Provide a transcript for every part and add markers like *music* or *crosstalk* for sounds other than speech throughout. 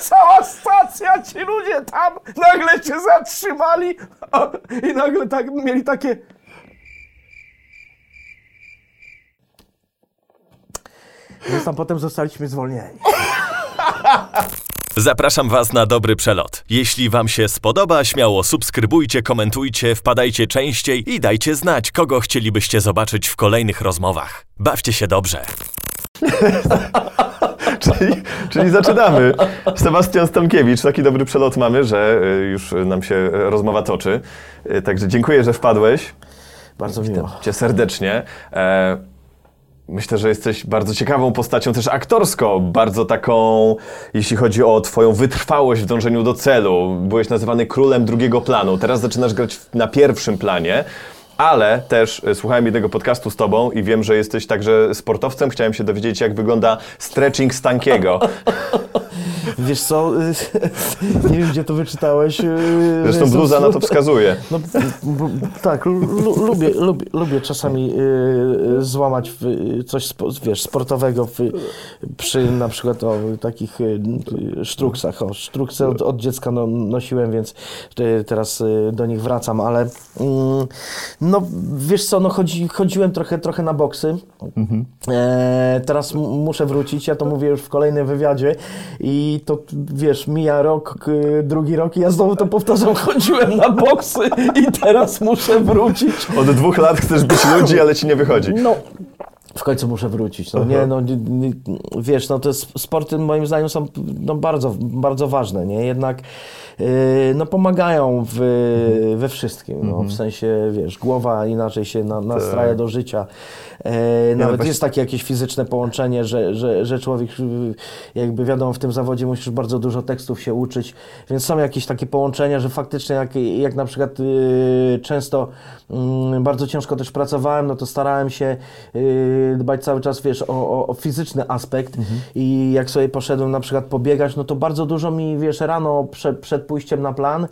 Cała stacja, ci ludzie tam nagle się zatrzymali a, i nagle tak mieli takie... Więc tam potem zostaliśmy zwolnieni. Zapraszam Was na dobry przelot. Jeśli Wam się spodoba, śmiało subskrybujcie, komentujcie, wpadajcie częściej i dajcie znać, kogo chcielibyście zobaczyć w kolejnych rozmowach. Bawcie się dobrze. *laughs* *laughs* czyli, czyli zaczynamy. Sebastian Stankiewicz, taki dobry przelot mamy, że y, już nam się rozmowa toczy. Y, Także dziękuję, że wpadłeś. Bardzo miło. Cię serdecznie. E, Myślę, że jesteś bardzo ciekawą postacią też aktorsko, bardzo taką, jeśli chodzi o twoją wytrwałość w dążeniu do celu. Byłeś nazywany królem drugiego planu, teraz zaczynasz grać na pierwszym planie, ale też e, słuchałem jednego podcastu z tobą i wiem, że jesteś także sportowcem. Chciałem się dowiedzieć, jak wygląda stretching Stankiego. *laughs* Wiesz co, *laughs* nie wiem gdzie to wyczytałeś. że Zresztą bluza na to wskazuje. No, tak, lu, lu, lubię, lubię, lubię czasami y, złamać coś wiesz, sportowego w, przy na przykład o, takich sztruksach. O, sztrukce od, od dziecka no, nosiłem, więc teraz do nich wracam, ale mm, no wiesz co, no chodzi, chodziłem trochę, trochę na boksy. E, teraz muszę wrócić, ja to mówię już w kolejnym wywiadzie i to wiesz, mija rok, drugi rok i ja znowu to powtarzam, *laughs* chodziłem na boksy i teraz muszę wrócić. Od dwóch lat chcesz być ludzi, ale ci nie wychodzi. No, w końcu muszę wrócić. No nie, no nie, wiesz, no te sp- sporty moim zdaniem są no, bardzo, bardzo ważne, nie? Jednak yy, no pomagają w, we wszystkim, no, w sensie, wiesz, głowa inaczej się na, nastraja do życia. E, nawet właśnie- jest takie jakieś fizyczne połączenie, że, że, że człowiek, yy, jakby wiadomo, w tym zawodzie musisz bardzo dużo tekstów się uczyć, więc są jakieś takie połączenia, że faktycznie jak, jak na przykład yy, często mm, bardzo ciężko też pracowałem, no to starałem się yy, dbać cały czas, wiesz, o, o, o fizyczny aspekt i jak sobie poszedłem na przykład pobiegać, no to bardzo dużo mi, wiesz, rano prze, przed pójściem na plan,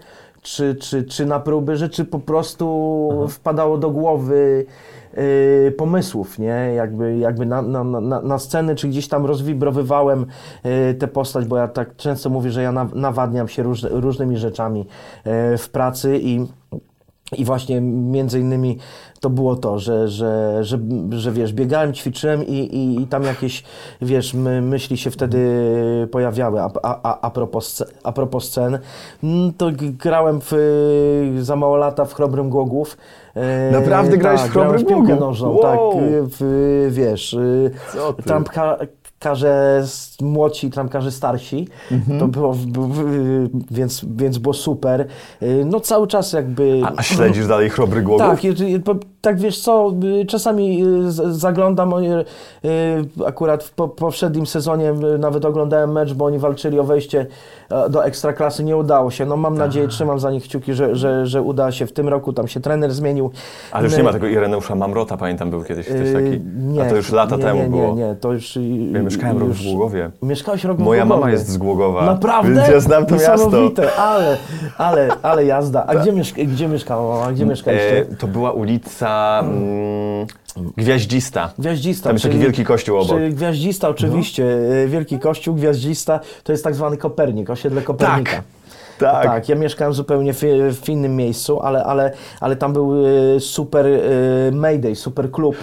czy, czy, czy na próby rzeczy po prostu wpadało do głowy pomysłów, nie? Jakby, jakby na, na, na, na sceny, czy gdzieś tam rozwibrowywałem yy, tę postać, bo ja tak często mówię, że ja na, nawadniam się róż, różnymi rzeczami yy, w pracy i i właśnie między innymi to było to, że, że, że, że wiesz, biegałem, ćwiczyłem i, i, i tam jakieś, wiesz, my, myśli się wtedy pojawiały. A, a, a, a, propos, a propos scen, mm, to grałem w, za mało lata w Chrobrym Głogów. E, Naprawdę grałeś w Chrobrym w piłkę Głogów? nożną, Wow. tak, w, wiesz, y, Co s- młodsi, trampkarze starsi. Mhm. To było, więc, więc było super. Y, No cały czas jakby... A, a śledzisz dalej chrobry głogów? Tak, tak wiesz co, y, czasami y, zaglądam, y, akurat w po- poprzednim sezonie nawet oglądałem mecz, bo oni walczyli o wejście e, do Ekstraklasy, nie udało się. No mam nadzieję, trzymam za nich kciuki, że, że, że uda się w tym roku, tam się trener zmienił. Ale już nie ma tego Ireneusza Mamrota, pamiętam, był kiedyś ktoś taki. Nie, A to już lata nie, temu nie, było. Nie, nie, to już... Ja mieszkałem rok już, w Głogowie. Mieszkałeś rok w Moja Głogowie. mama jest z Głogowa. Naprawdę? Więc ja znam to miasto. Ale, ale, ale jazda. A gdzie, mieszka, gdzie mieszkała mama? Gdzie mieszkaliście? E, to była ulica mm, Gwiaździsta. Gwiaździsta. Tam jest taki wielki kościół obok. Czyli Gwiaździsta oczywiście, e, wielki kościół, Gwiaździsta, to jest tak zwany Kopernik, osiedle Kopernika. Tak, tak. Tak, ja mieszkałem zupełnie w, w innym miejscu, ale, ale, ale tam był e, super e, Mayday, super klub.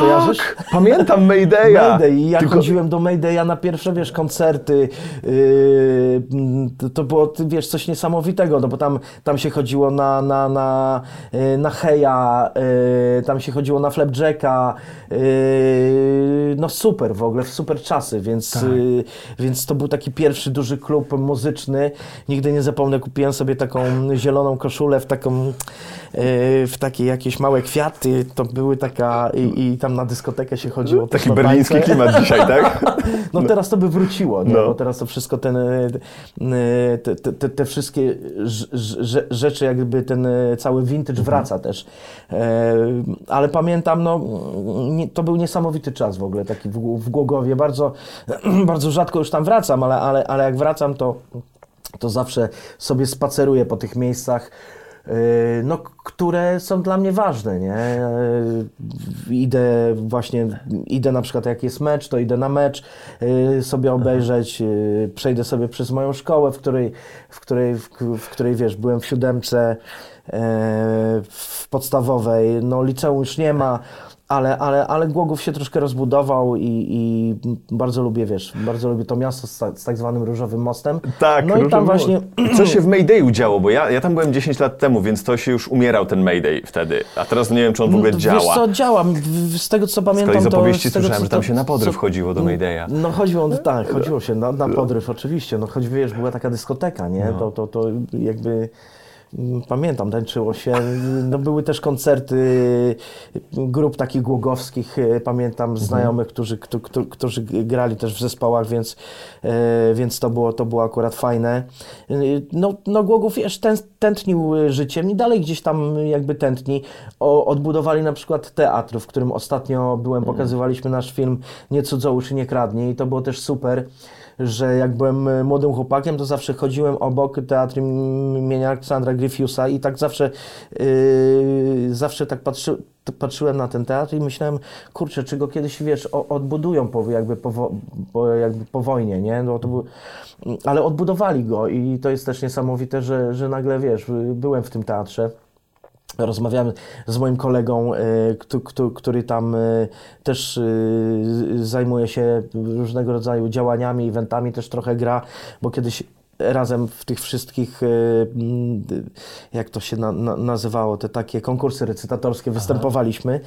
Kojarzysz? Tak, pamiętam Mayday'a. Mayday i ja Tylko- chodziłem do Mayday'a na pierwsze, wiesz, koncerty. Yy, to, było, wiesz, coś niesamowitego, no bo tam, tam się chodziło na, na, na, yy, na Heja, yy, tam się chodziło na Flapjacka, yy, no super w ogóle, w super czasy, więc, Tak. yy, więc to był taki pierwszy duży klub muzyczny. Nigdy nie zapomnę, kupiłem sobie taką zieloną koszulę w taką, yy, w takie jakieś małe kwiaty, to były taka i, i tam na dyskotekę się chodziło. Taki berliński klimat dzisiaj, tak? *laughs* No teraz to by wróciło, nie? No. bo teraz to wszystko ten, e, te, te, te, wszystkie rz- rz- rzeczy, jakby ten e, cały vintage Mhm. wraca też. E, ale pamiętam, no, to był niesamowity czas w ogóle, taki w Głogowie. Bardzo, *clears throat* bardzo rzadko już tam wracam, ale, ale, ale jak wracam, to, to zawsze sobie spaceruję po tych miejscach. Y, no, które są dla mnie ważne, nie? Y, Idę właśnie, idę na przykład jak jest mecz, to idę na mecz y, sobie obejrzeć, przejdę sobie przez moją szkołę, w której, w której, w, której wiesz, byłem w siódemce, w podstawowej, no liceum już nie ma, ale, ale, ale Głogów się troszkę rozbudował i, i bardzo lubię, wiesz, bardzo lubię to miasto z, z tak zwanym Różowym Mostem. Tak, no i tam właśnie... Co się w Maydayu działo? Bo ja, ja tam byłem 10 lat temu, więc to się już umierał ten Mayday wtedy. A teraz nie wiem, czy on w ogóle No, działa. Wiesz co, działa. Z tego co pamiętam, z to... opowieści z tego, słyszałem, co że tam się na podryw co- chodziło do Maydaya. No chodziło, no, tak, chodziło się na, na podryw oczywiście, no choć wiesz, była taka dyskoteka, nie, to, to, to jakby mm, pamiętam, tańczyło się, no były też koncerty grup takich głogowskich, e, pamiętam znajomych, którzy, któ- któ- którzy grali też w zespołach, więc, e, więc to, było, to było akurat fajne. E, No, no Głogów, wiesz, ten, tętnił życiem i dalej gdzieś tam jakby tętni. O, odbudowali na przykład teatr, w którym ostatnio byłem, pokazywaliśmy nasz film Nie cudzołóż i nie kradnij. I to było też super, że jak byłem e, młodym chłopakiem, to zawsze chodziłem obok teatru imienia Aleksandra Gryfiusa i tak zawsze, yy, zawsze tak patrzy, patrzyłem na ten teatr i myślałem, kurczę, czy go kiedyś, wiesz, odbudują po, jakby, po, po, jakby po wojnie, nie? No, to był, ale odbudowali go i to jest też niesamowite, że, że nagle, wiesz, byłem w tym teatrze. Rozmawiałem z moim kolegą, któ- który tam y, też y, zajmuje się różnego rodzaju działaniami, eventami, też trochę gra, bo kiedyś razem w tych wszystkich, jak to się na, na, nazywało, te takie konkursy recytatorskie występowaliśmy.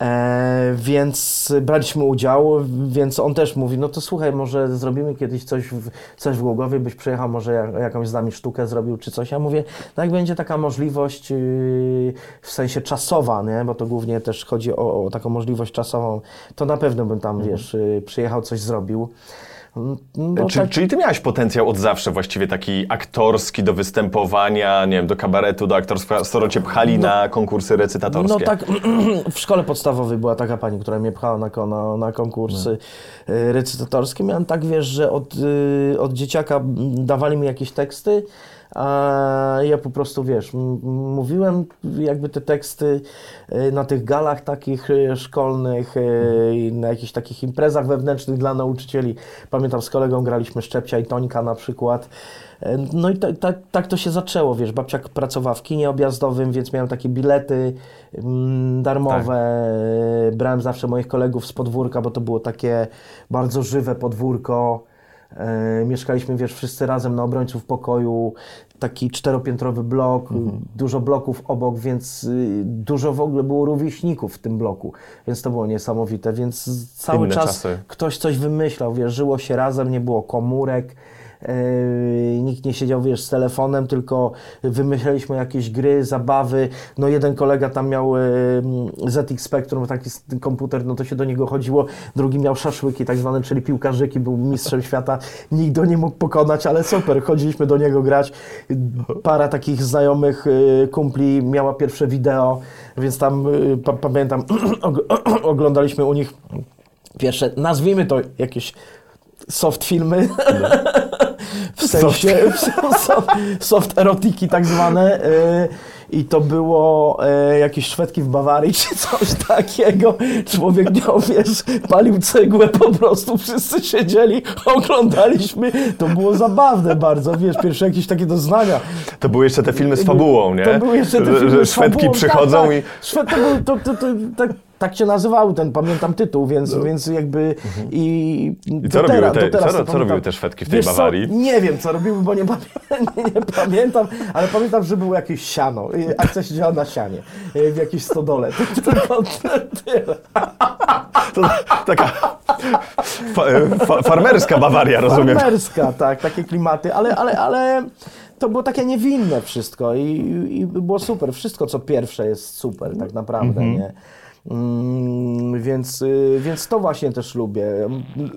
E, więc braliśmy udział, więc on też mówi, no to słuchaj, może zrobimy kiedyś coś w, coś w Głogowie, byś przyjechał, może jak, jakąś z nami sztukę zrobił czy coś. Ja mówię, no jak będzie taka możliwość yy, w sensie czasowa, nie? bo to głównie też chodzi o, o taką możliwość czasową, to na pewno bym tam, wiesz, yy, przyjechał, coś zrobił. No, Czy, tak- Czyli ty miałeś potencjał od zawsze właściwie taki aktorski do występowania, nie wiem, do kabaretu, do aktorstwa, skoro cię pchali na konkursy recytatorskie? No tak, *clears throat* w szkole podstawowej była taka pani, która mnie pchała na, na, na konkursy y, recytatorskie. Miałem tak, wiesz, że od, y, od dzieciaka dawali mi jakieś teksty, a ja po prostu, wiesz, mówiłem jakby te teksty y, na tych galach takich y, szkolnych, y, i na jakichś takich imprezach wewnętrznych dla nauczycieli. Pamiętam, z kolegą graliśmy Szczepcia i Tońka na przykład. No i tak, tak, tak to się zaczęło, wiesz, babcia pracowała w kinie objazdowym, więc miałem takie bilety mm, darmowe, E, brałem zawsze moich kolegów z podwórka, bo to było takie bardzo żywe podwórko. E, mieszkaliśmy, wiesz, wszyscy razem na obrońców pokoju, taki czteropiętrowy blok, dużo bloków obok, więc y, dużo w ogóle było rówieśników w tym bloku, więc to było niesamowite, więc cały Inne czas czasy. ktoś coś wymyślał, wiesz, żyło się razem, nie było komórek, nikt nie siedział, wiesz, z telefonem, tylko wymyślaliśmy jakieś gry, zabawy. No jeden kolega tam miał yy, ZX Spectrum, taki komputer, no to się do niego chodziło. Drugi miał szaszłyki tak zwane, czyli piłkarzyki, był mistrzem świata. Nikt go nie mógł pokonać, ale super, chodziliśmy do niego grać. Para takich znajomych yy, kumpli miała pierwsze wideo, więc tam yy, pa, pamiętam, *clears throat* og- *clears throat* oglądaliśmy u nich pierwsze, nazwijmy to jakieś soft filmy. W sensie soft, *laughs* soft erotiki tak zwane. y, I to było y, jakieś Szwedki w Bawarii *laughs* czy coś takiego. Człowiek miał, wiesz, palił cegłę po prostu, wszyscy siedzieli, oglądaliśmy. To było zabawne bardzo, wiesz, pierwsze jakieś takie doznania. To były jeszcze te filmy z fabułą, nie? To były jeszcze te filmy z Szwedki fabułą, przychodzą tak, i... tak. Szwed, to był, to, to, to, tak, tak się nazywał ten, pamiętam tytuł, więc, więc jakby i, No. I co robiły te- co- co robiły te Szwedki w tej Wiesz co, Bawarii? nie wiem, co robiły, bo nie, pamię- *laughs* nie, pamiętam, ale pamiętam, że było jakieś siano. Akcja siedziała na sianie, y, w jakiejś stodole. To Tylko tyle. To taka fa, fa, farmerska Bawaria, rozumiem. Farmerska, tak, takie klimaty, ale, ale, ale to było takie niewinne wszystko i, i było super. Wszystko, co pierwsze jest super, tak naprawdę, nie? Mm, więc, y, więc to właśnie też lubię.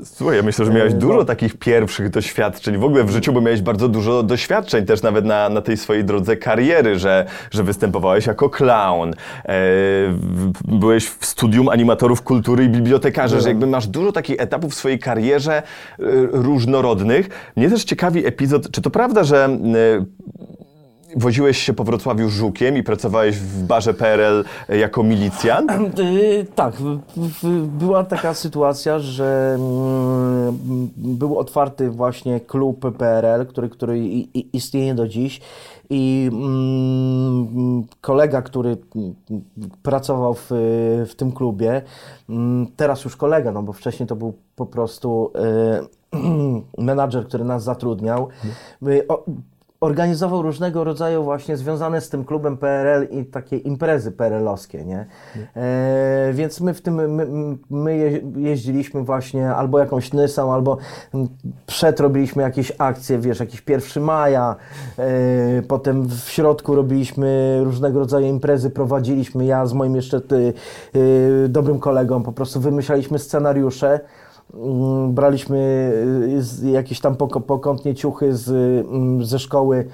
Słuchaj, ja myślę, że miałeś dużo takich pierwszych doświadczeń w ogóle w życiu, bo miałeś bardzo dużo doświadczeń też nawet na, na tej swojej drodze kariery, że, że występowałeś jako clown, e, byłeś w studium animatorów kultury i bibliotekarze, że jakby masz dużo takich etapów w swojej karierze e, różnorodnych. Mnie też ciekawi epizod, czy to prawda, że woziłeś się po Wrocławiu żukiem i pracowałeś w barze PRL jako milicjant? Y, *clears throat* Tak, była taka sytuacja, że mm, był otwarty właśnie klub PRL, który, który istnieje do dziś i mm, kolega, który mm, pracował w, w tym klubie, mm, teraz już kolega, no bo wcześniej to był po prostu y, *clears throat* menadżer, który nas zatrudniał, o, organizował różnego rodzaju właśnie związane z tym klubem PRL i takie imprezy PRL-owskie, nie? E, więc my w tym, my, my je- jeździliśmy właśnie albo jakąś Nysą, albo mm, przed robiliśmy jakieś akcje, wiesz, jakiś 1 maja, e, potem w środku robiliśmy różnego rodzaju imprezy, prowadziliśmy, ja z moim jeszcze ty, y, dobrym kolegą po prostu wymyślaliśmy scenariusze, Braliśmy y, jakieś tam pokątnie ciuchy z, mm, ze szkoły.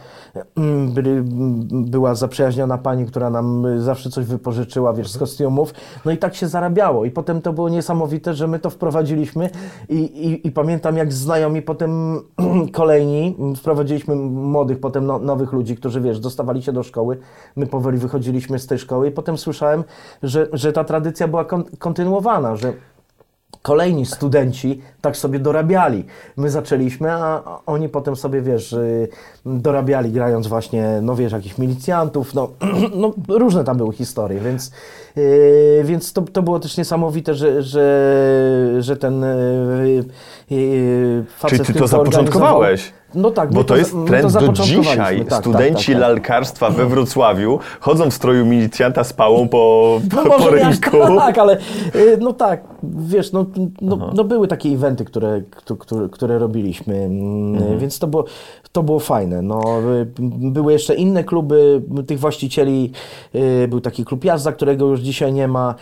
Mm, mm, była zaprzyjaźniona pani, która nam y, zawsze coś wypożyczyła, wiesz, z kostiumów. No i tak się zarabiało. I potem to było niesamowite, że my to wprowadziliśmy i, i, i pamiętam jak znajomi potem *clears throat* kolejni, mm, wprowadziliśmy młodych, potem no, nowych ludzi, którzy, wiesz, dostawali się do szkoły. My powoli wychodziliśmy z tej szkoły i potem słyszałem, że, że ta tradycja była kon- kontynuowana, że kolejni studenci tak sobie dorabiali. My zaczęliśmy, a oni potem sobie, wiesz, y, dorabiali grając właśnie, no wiesz, jakichś milicjantów, no, *clears throat* no różne tam były historie, więc, y, więc to, to było też niesamowite, że, że, że ten y, y, facet, Czyli ty to zapoczątkowałeś? No tak, Bo to jest trend do zapoczątkowaliśmy. dzisiaj. Tak, tak, Studenci tak, tak. lalkarstwa we Wrocławiu chodzą w stroju milicjanta z pałą po, po, *laughs* No po rynku. *laughs* tak, ale y, no tak, wiesz, no, no, no były takie eventy, które, któ- które, które robiliśmy, mm, Mhm. więc to było, to było fajne. No, y, były jeszcze inne kluby tych właścicieli, y, był taki klub Jazda, którego już dzisiaj nie ma,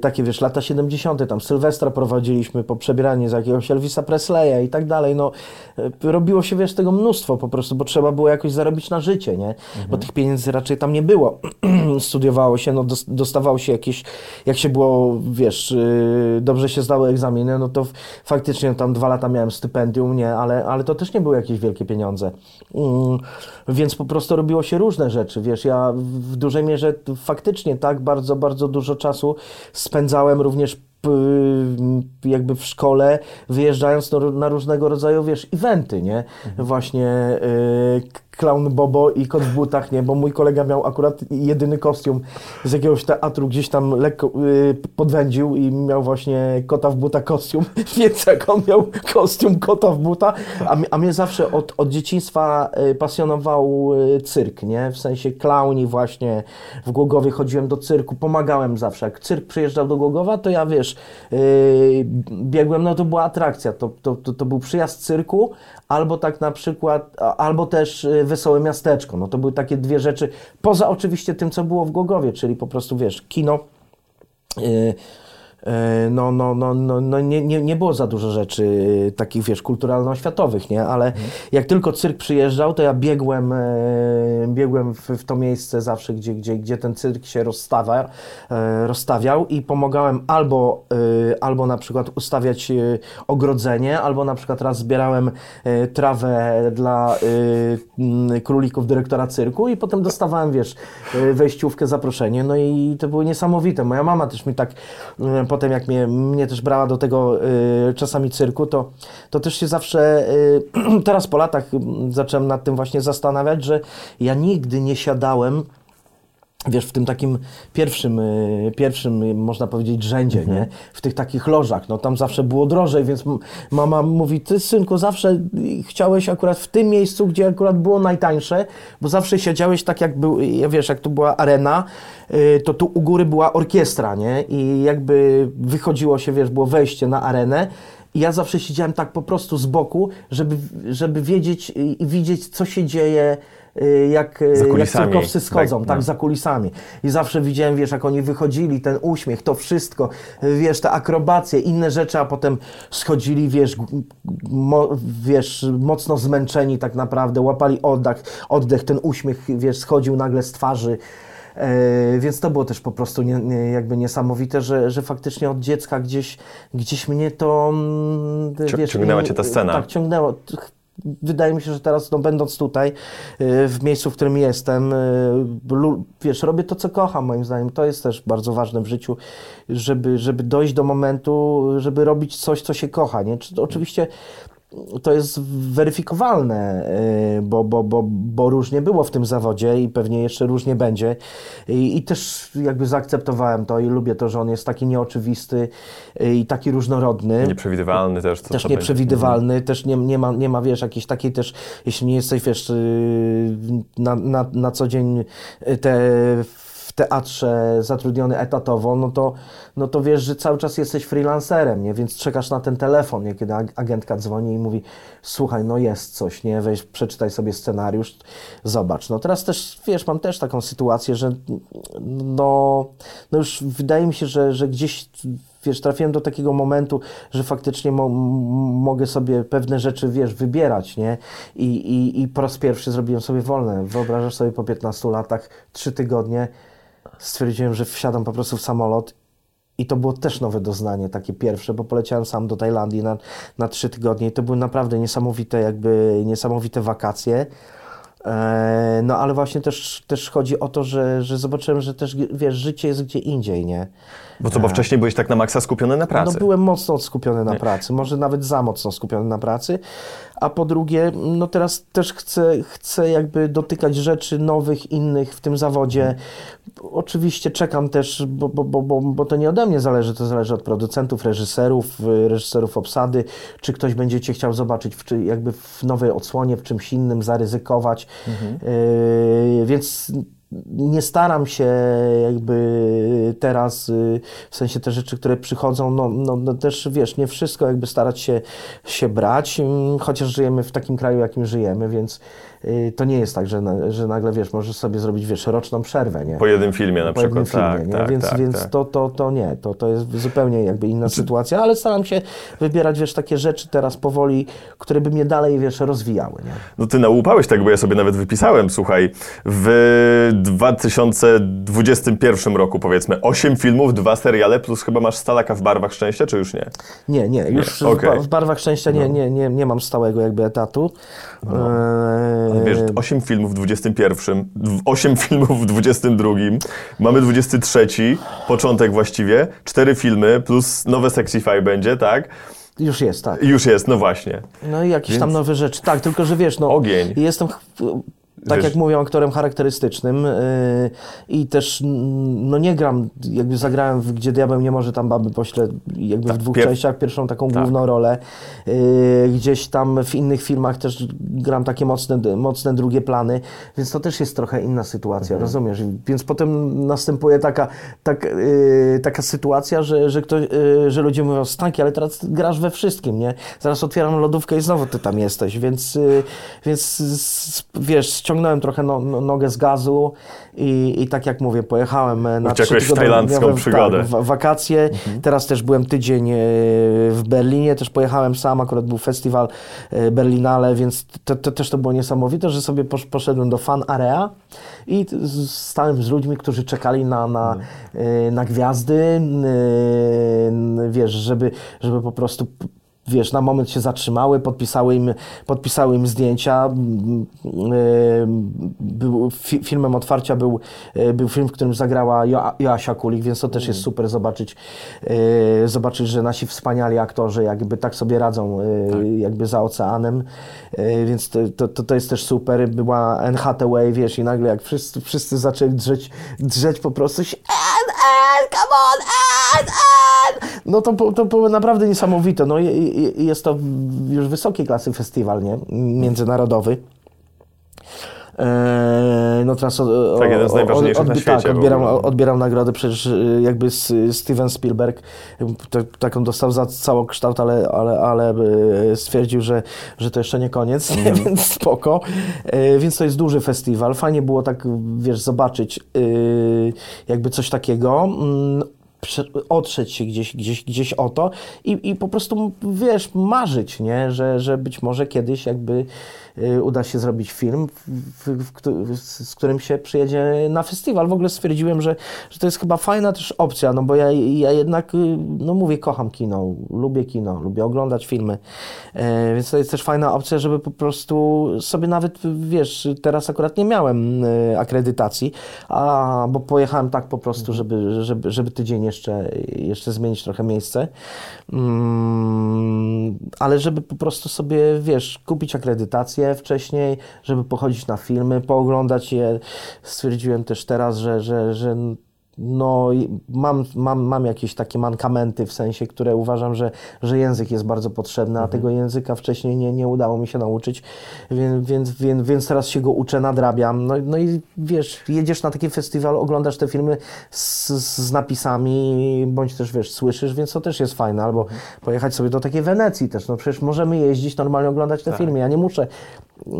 takie wiesz, lata 70., tam Sylwestra prowadziliśmy po przebieranie za jakiegoś Elvisa Presleya i tak dalej, no robiło się wiesz tego mnóstwo po prostu, bo trzeba było jakoś zarobić na życie, nie? Bo tych pieniędzy raczej tam nie było. *clears throat* Studiowało się, no dos- dostawało się jakieś, jak się było, wiesz, yy, dobrze się zdały egzaminy, no to faktycznie tam dwa lata miałem stypendium, nie, ale, ale to też nie były jakieś wielkie pieniądze. Mm, więc po prostu robiło się różne rzeczy, wiesz, ja w dużej mierze faktycznie tak bardzo, bardzo dużo czasu spędzałem również jakby w szkole, wyjeżdżając na, różnego rodzaju, wiesz, eventy, nie? Właśnie y, Clown Bobo i kot w butach, nie? Bo mój kolega miał akurat jedyny kostium z jakiegoś teatru, gdzieś tam lekko y, podwędził i miał właśnie kota w buta kostium, *laughs* więc jak on miał kostium kota w buta, a, a mnie zawsze od, od dzieciństwa y, pasjonował y, cyrk, nie? W sensie klauni właśnie, w Głogowie chodziłem do cyrku, pomagałem zawsze. Jak cyrk przyjeżdżał do Głogowa, to ja, wiesz, yy, biegłem, no to była atrakcja, to, to, to, to był przyjazd cyrku, albo tak na przykład, albo też y, Wesołe Miasteczko, no to były takie dwie rzeczy, poza oczywiście tym, co było w Głogowie, czyli po prostu, wiesz, kino, E, No, no, no, no, no nie, nie, nie było za dużo rzeczy e, takich, wiesz, kulturalno-oświatowych, nie? Ale jak tylko cyrk przyjeżdżał, to ja biegłem, e, biegłem w, w to miejsce zawsze, gdzie, gdzie, gdzie ten cyrk się rozstawia, e, rozstawiał i pomagałem albo, e, albo na przykład ustawiać e, ogrodzenie, albo na przykład raz zbierałem e, trawę dla e, królików dyrektora cyrku i potem dostawałem, wiesz, e, wejściówkę, zaproszenie, no i to było niesamowite. Moja mama też mi tak, e, potem jak mnie, mnie też brała do tego e, czasami cyrku, to, to też się zawsze, e, *clears throat* teraz po latach m, zacząłem nad tym właśnie zastanawiać, że ja nigdy nie siadałem wiesz, w tym takim pierwszym, y, pierwszym y, można powiedzieć, rzędzie, Mhm. nie? W tych takich lożach, no tam zawsze było drożej, więc mama mówi, ty synku, zawsze chciałeś akurat w tym miejscu, gdzie akurat było najtańsze, bo zawsze siedziałeś tak jak był, wiesz, jak tu była arena, y, to tu u góry była orkiestra, nie? I jakby wychodziło się, wiesz, było wejście na arenę i ja zawsze siedziałem tak po prostu z boku, żeby, żeby wiedzieć i widzieć, co się dzieje, jak, y, jak cyrkowcy schodzą, Tak, tak, no. za kulisami. I zawsze widziałem, wiesz, jak oni wychodzili, ten uśmiech, to wszystko, y, wiesz, te akrobacje, inne rzeczy, a potem schodzili, wiesz, mo, wiesz, mocno zmęczeni tak naprawdę, łapali oddech, oddech, ten uśmiech, wiesz, schodził nagle z twarzy. E, więc to było też po prostu nie, nie, jakby niesamowite, że, że faktycznie od dziecka gdzieś, gdzieś mnie to, mm, Cią- wiesz... ciągnęła cię ta scena. Tak, ciągnęło. Wydaje mi się, że teraz no, będąc tutaj, y, w miejscu, w którym jestem, y, wiesz, robię to, co kocham moim zdaniem. To jest też bardzo ważne w życiu, żeby, żeby dojść do momentu, żeby robić coś, co się kocha, nie? Czy, oczywiście to jest weryfikowalne, y, bo, bo, bo, bo różnie było w tym zawodzie i pewnie jeszcze różnie będzie. I, I też jakby zaakceptowałem to i lubię to, że on jest taki nieoczywisty y, i taki różnorodny. Nieprzewidywalny też. Co Też to będzie. nieprzewidywalny, też nie, nie, ma, nie ma, wiesz, jakiejś takiej też, jeśli nie jesteś, wiesz, y, na, na, na co dzień te, teatrze zatrudniony etatowo, no to, no to wiesz, że cały czas jesteś freelancerem, nie? Więc czekasz na ten telefon, nie? Kiedy ag- agentka dzwoni i mówi, słuchaj, no jest coś, nie? Weź, przeczytaj sobie scenariusz, zobacz. No teraz też, wiesz, mam też taką sytuację, że no, no już wydaje mi się, że, że gdzieś wiesz, trafiłem do takiego momentu, że faktycznie mo- mogę sobie pewne rzeczy, wiesz, wybierać, nie? I, i, I po raz pierwszy zrobiłem sobie wolne. Wyobrażasz sobie po 15 latach, 3 tygodnie, stwierdziłem, że wsiadam po prostu w samolot i to było też nowe doznanie, takie pierwsze, bo poleciałem sam do Tajlandii na, na 3 tygodnie i to były naprawdę niesamowite, jakby niesamowite wakacje. E, No ale właśnie też, też chodzi o to, że, że zobaczyłem, że też, wiesz, życie jest gdzie indziej, nie? Bo co, bo wcześniej byłeś tak na maksa skupiony na pracy. No byłem mocno skupiony na pracy, może nawet za mocno skupiony na pracy, a po drugie, no teraz też chcę, chcę jakby dotykać rzeczy nowych, innych w tym zawodzie. Oczywiście czekam też, bo, bo, bo, bo, bo to nie ode mnie zależy, to zależy od producentów, reżyserów, y, reżyserów obsady, czy ktoś będzie Cię chciał zobaczyć w, czy jakby w nowej odsłonie, w czymś innym, zaryzykować. Yy, więc nie staram się jakby teraz, y, w sensie te rzeczy, które przychodzą, no, no, no też wiesz, nie wszystko jakby starać się, się brać, mm, chociaż żyjemy w takim kraju, jakim żyjemy, więc to nie jest tak, że, na, że nagle, wiesz, możesz sobie zrobić, wiesz, roczną przerwę, nie? Po jednym filmie na po jednym przykład. filmie, tak, nie? tak, więc tak, więc tak. To, to, to nie, to, to jest zupełnie jakby inna sytuacja, ale staram się wybierać, wiesz, takie rzeczy teraz powoli, które by mnie dalej, wiesz, rozwijały, nie? No ty nałupałeś tego, bo ja sobie nawet wypisałem, słuchaj, w 2021 roku powiedzmy 8 filmów, dwa seriale, plus chyba masz Stalaka w Barwach Szczęścia, czy już nie? Nie, nie, już Nie, ba- w Barwach Szczęścia nie, nie, nie, nie mam stałego jakby etatu. Eee, Wiesz, 8 filmów w 21, 8 *laughs* filmów w 22, mamy 23, początek właściwie, 4 filmy, plus nowe Sexify będzie, tak? już jest, tak. Już jest, no właśnie. No i jakieś Więc- tam nowe rzeczy. Tak, tylko że wiesz, no. Ogień. Jestem. Tak Wiesz- jak mówią, aktorem charakterystycznym yy, i też no nie gram, jakby zagrałem w Gdzie Diabeł nie może tam baby pośle jakby w dwóch pier- częściach, pierwszą taką Tak. główną rolę. Yy, gdzieś tam w innych filmach też gram takie mocne, mocne drugie plany, więc to też jest trochę inna sytuacja, Mhm. rozumiesz? Więc potem następuje taka, tak, yy, taka sytuacja, że, że, ktoś, yy, że ludzie mówią, Stanki, ale teraz grasz we wszystkim, nie? Zaraz otwieram lodówkę i znowu ty tam jesteś, więc, yy, więc wiesz, ściągnąłem trochę no, no, nogę z gazu i, i tak jak mówię, pojechałem e, na Uciekłeś w tajlandzką przygodę. Tak, wa- wakacje. Teraz też byłem tydzień e, w Berlinie, też pojechałem sam, akurat był festiwal e, Berlinale, więc to, to też to było niesamowite, że sobie posz, poszedłem do fan area i stałem z ludźmi, którzy czekali na, na, e, na gwiazdy, wiesz, żeby, żeby po prostu wiesz, na moment się zatrzymały, podpisały im, podpisały im zdjęcia. Mm, e, Był, fi, filmem otwarcia był, e, był film, w którym zagrała jo, Joasia Kulik, więc to też jest super zobaczyć, e, zobaczyć, że nasi wspaniali aktorzy jakby tak sobie radzą e, jakby za oceanem, więc to, to, to, jest też super. Była Hathaway, wiesz, i nagle jak wszyscy, wszyscy zaczęli drzeć, drzeć po prostu się Come on, Anne, Anne! No to, to było naprawdę niesamowite. No jest to już wysokiej klasy festiwal, nie? Międzynarodowy. Eee, no teraz o, Tak, jeden z najważniejszych na odbi- świecie Tak, nagrodę, przecież y, jakby Steven Spielberg t- taką dostał za całokształt, ale, ale, ale y, stwierdził, że, że to jeszcze nie koniec, *laughs* Mhm. więc spoko. E, Więc to jest duży festiwal. Fajnie było tak, wiesz, zobaczyć y, jakby coś takiego. Mm, otrzeć się gdzieś, gdzieś, gdzieś o to i, i po prostu, wiesz, marzyć, nie? Że, że być może kiedyś jakby uda się zrobić film, z którym się przyjedzie na festiwal. W ogóle stwierdziłem, że, że to jest chyba fajna też opcja, no bo ja, ja jednak, y, no mówię, kocham kino, lubię kino, lubię oglądać filmy, e, więc to jest też fajna opcja, żeby po prostu sobie nawet, wiesz, teraz akurat nie miałem y, akredytacji, a, bo pojechałem tak po prostu, żeby, żeby, żeby tydzień jeszcze, jeszcze zmienić trochę miejsce, mm, ale żeby po prostu sobie, wiesz, kupić akredytację wcześniej, żeby pochodzić na filmy, pooglądać je. Stwierdziłem też teraz, że, że, że no, mam, mam, mam jakieś takie mankamenty, w sensie, które uważam, że, że język jest bardzo potrzebny, a tego języka wcześniej nie, nie udało mi się nauczyć, więc, więc, więc, więc teraz się go uczę, nadrabiam. No, no i wiesz, jedziesz na taki festiwal, oglądasz te filmy z, z napisami, bądź też wiesz, słyszysz, więc to też jest fajne. Albo pojechać sobie do takiej Wenecji też. No przecież możemy jeździć, normalnie oglądać te filmy. Ja nie muszę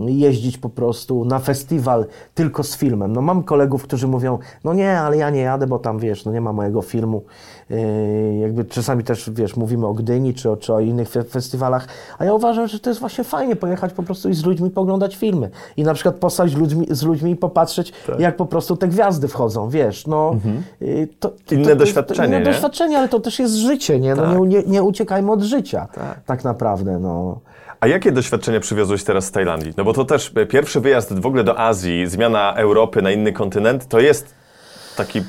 jeździć po prostu na festiwal tylko z filmem. No mam kolegów, którzy mówią, no nie, ale ja nie jadę, bo tam wiesz, no nie ma mojego filmu. Yy, jakby czasami też, wiesz, mówimy o Gdyni czy o, czy o innych fe festiwalach, a ja uważam, że to jest właśnie fajnie pojechać po prostu i z ludźmi poglądać filmy. I na przykład postać ludźmi, z ludźmi i popatrzeć, jak po prostu te gwiazdy wchodzą, wiesz, no. yy, To, to, Inne to doświadczenie, Inne nie? doświadczenie, ale to też jest życie, nie? No Tak. nie, nie, nie uciekajmy od życia, Tak. tak naprawdę, no. A jakie doświadczenia przywiozłeś teraz z Tajlandii? No bo to też e, pierwszy wyjazd w ogóle do Azji, zmiana Europy na inny kontynent, to jest taki, e,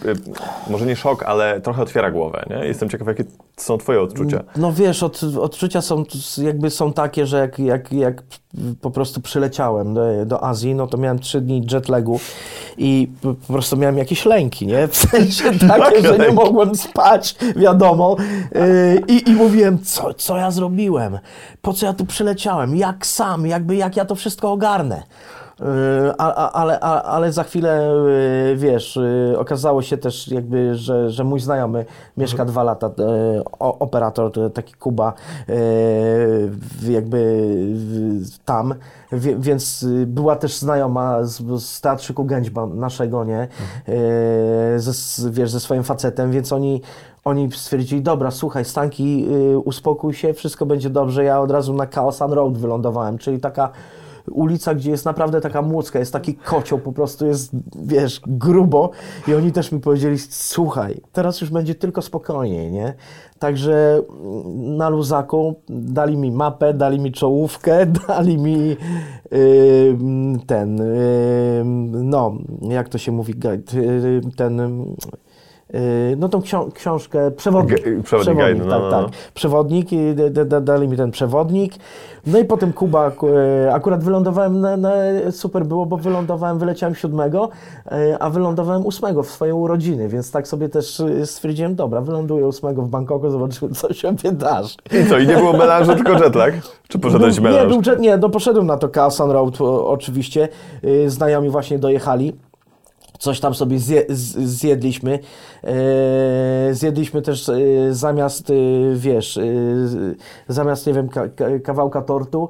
może nie szok, ale trochę otwiera głowę, nie? Jestem ciekaw, jakie są twoje odczucia. No wiesz, od, odczucia są jakby są takie, że jak, jak, jak po prostu przyleciałem do, do Azji, no to miałem trzy dni jetlagu i po prostu miałem jakieś lęki, nie? W sensie *laughs* takie, że nie mogłem spać, wiadomo. Yy, I, I mówiłem, co, co ja zrobiłem? Po co ja tu przyleciałem? Jak sam? Jakby jak ja to wszystko ogarnę? A, ale, ale za chwilę, yy, wiesz, yy, okazało się też jakby, że, że mój znajomy mieszka dwa lata, operator, to taki Kuba, jakby tam, więc była też znajoma z, z teatrzyku Gęćba naszego, nie, yy, ze, wiesz, ze swoim facetem, więc oni oni stwierdzili, dobra, słuchaj, Stanki, uspokój się, wszystko będzie dobrze. Ja od razu na Kaosan Road wylądowałem, czyli taka ulica, gdzie jest naprawdę taka młocka, jest taki kocioł, po prostu jest, wiesz, grubo i oni też mi powiedzieli, słuchaj, teraz już będzie tylko spokojniej, nie? Także mm, na luzaku dali mi mapę, dali mi czołówkę, *laughs* dali mi yy, ten, yy, no, jak to się mówi, ten... Yy, no tą ksią- książkę, przewodnik. Przewodnik, guide, no, tak, no, tak. no. Przewodnik, d- d- dali mi ten przewodnik. No i potem Kuba, e, akurat wylądowałem, na, na, super było, bo wylądowałem, wyleciałem siódmego, e, a wylądowałem ósmego w swoje urodziny, więc tak sobie też stwierdziłem, dobra, wyląduję ósmego w Bangkoku, zobaczymy, co się wydarzy. I co, i nie było melanżu, tylko jetlag? Czy poszedłeś Był- nie, melanż? był, jet- nie, no poszedłem na to Kaosan Road o, oczywiście. Y, Znajomi właśnie dojechali. Coś tam sobie zje, z, zjedliśmy. E, zjedliśmy też e, zamiast, e, wiesz, zamiast, nie wiem, ka, ka, kawałka tortu,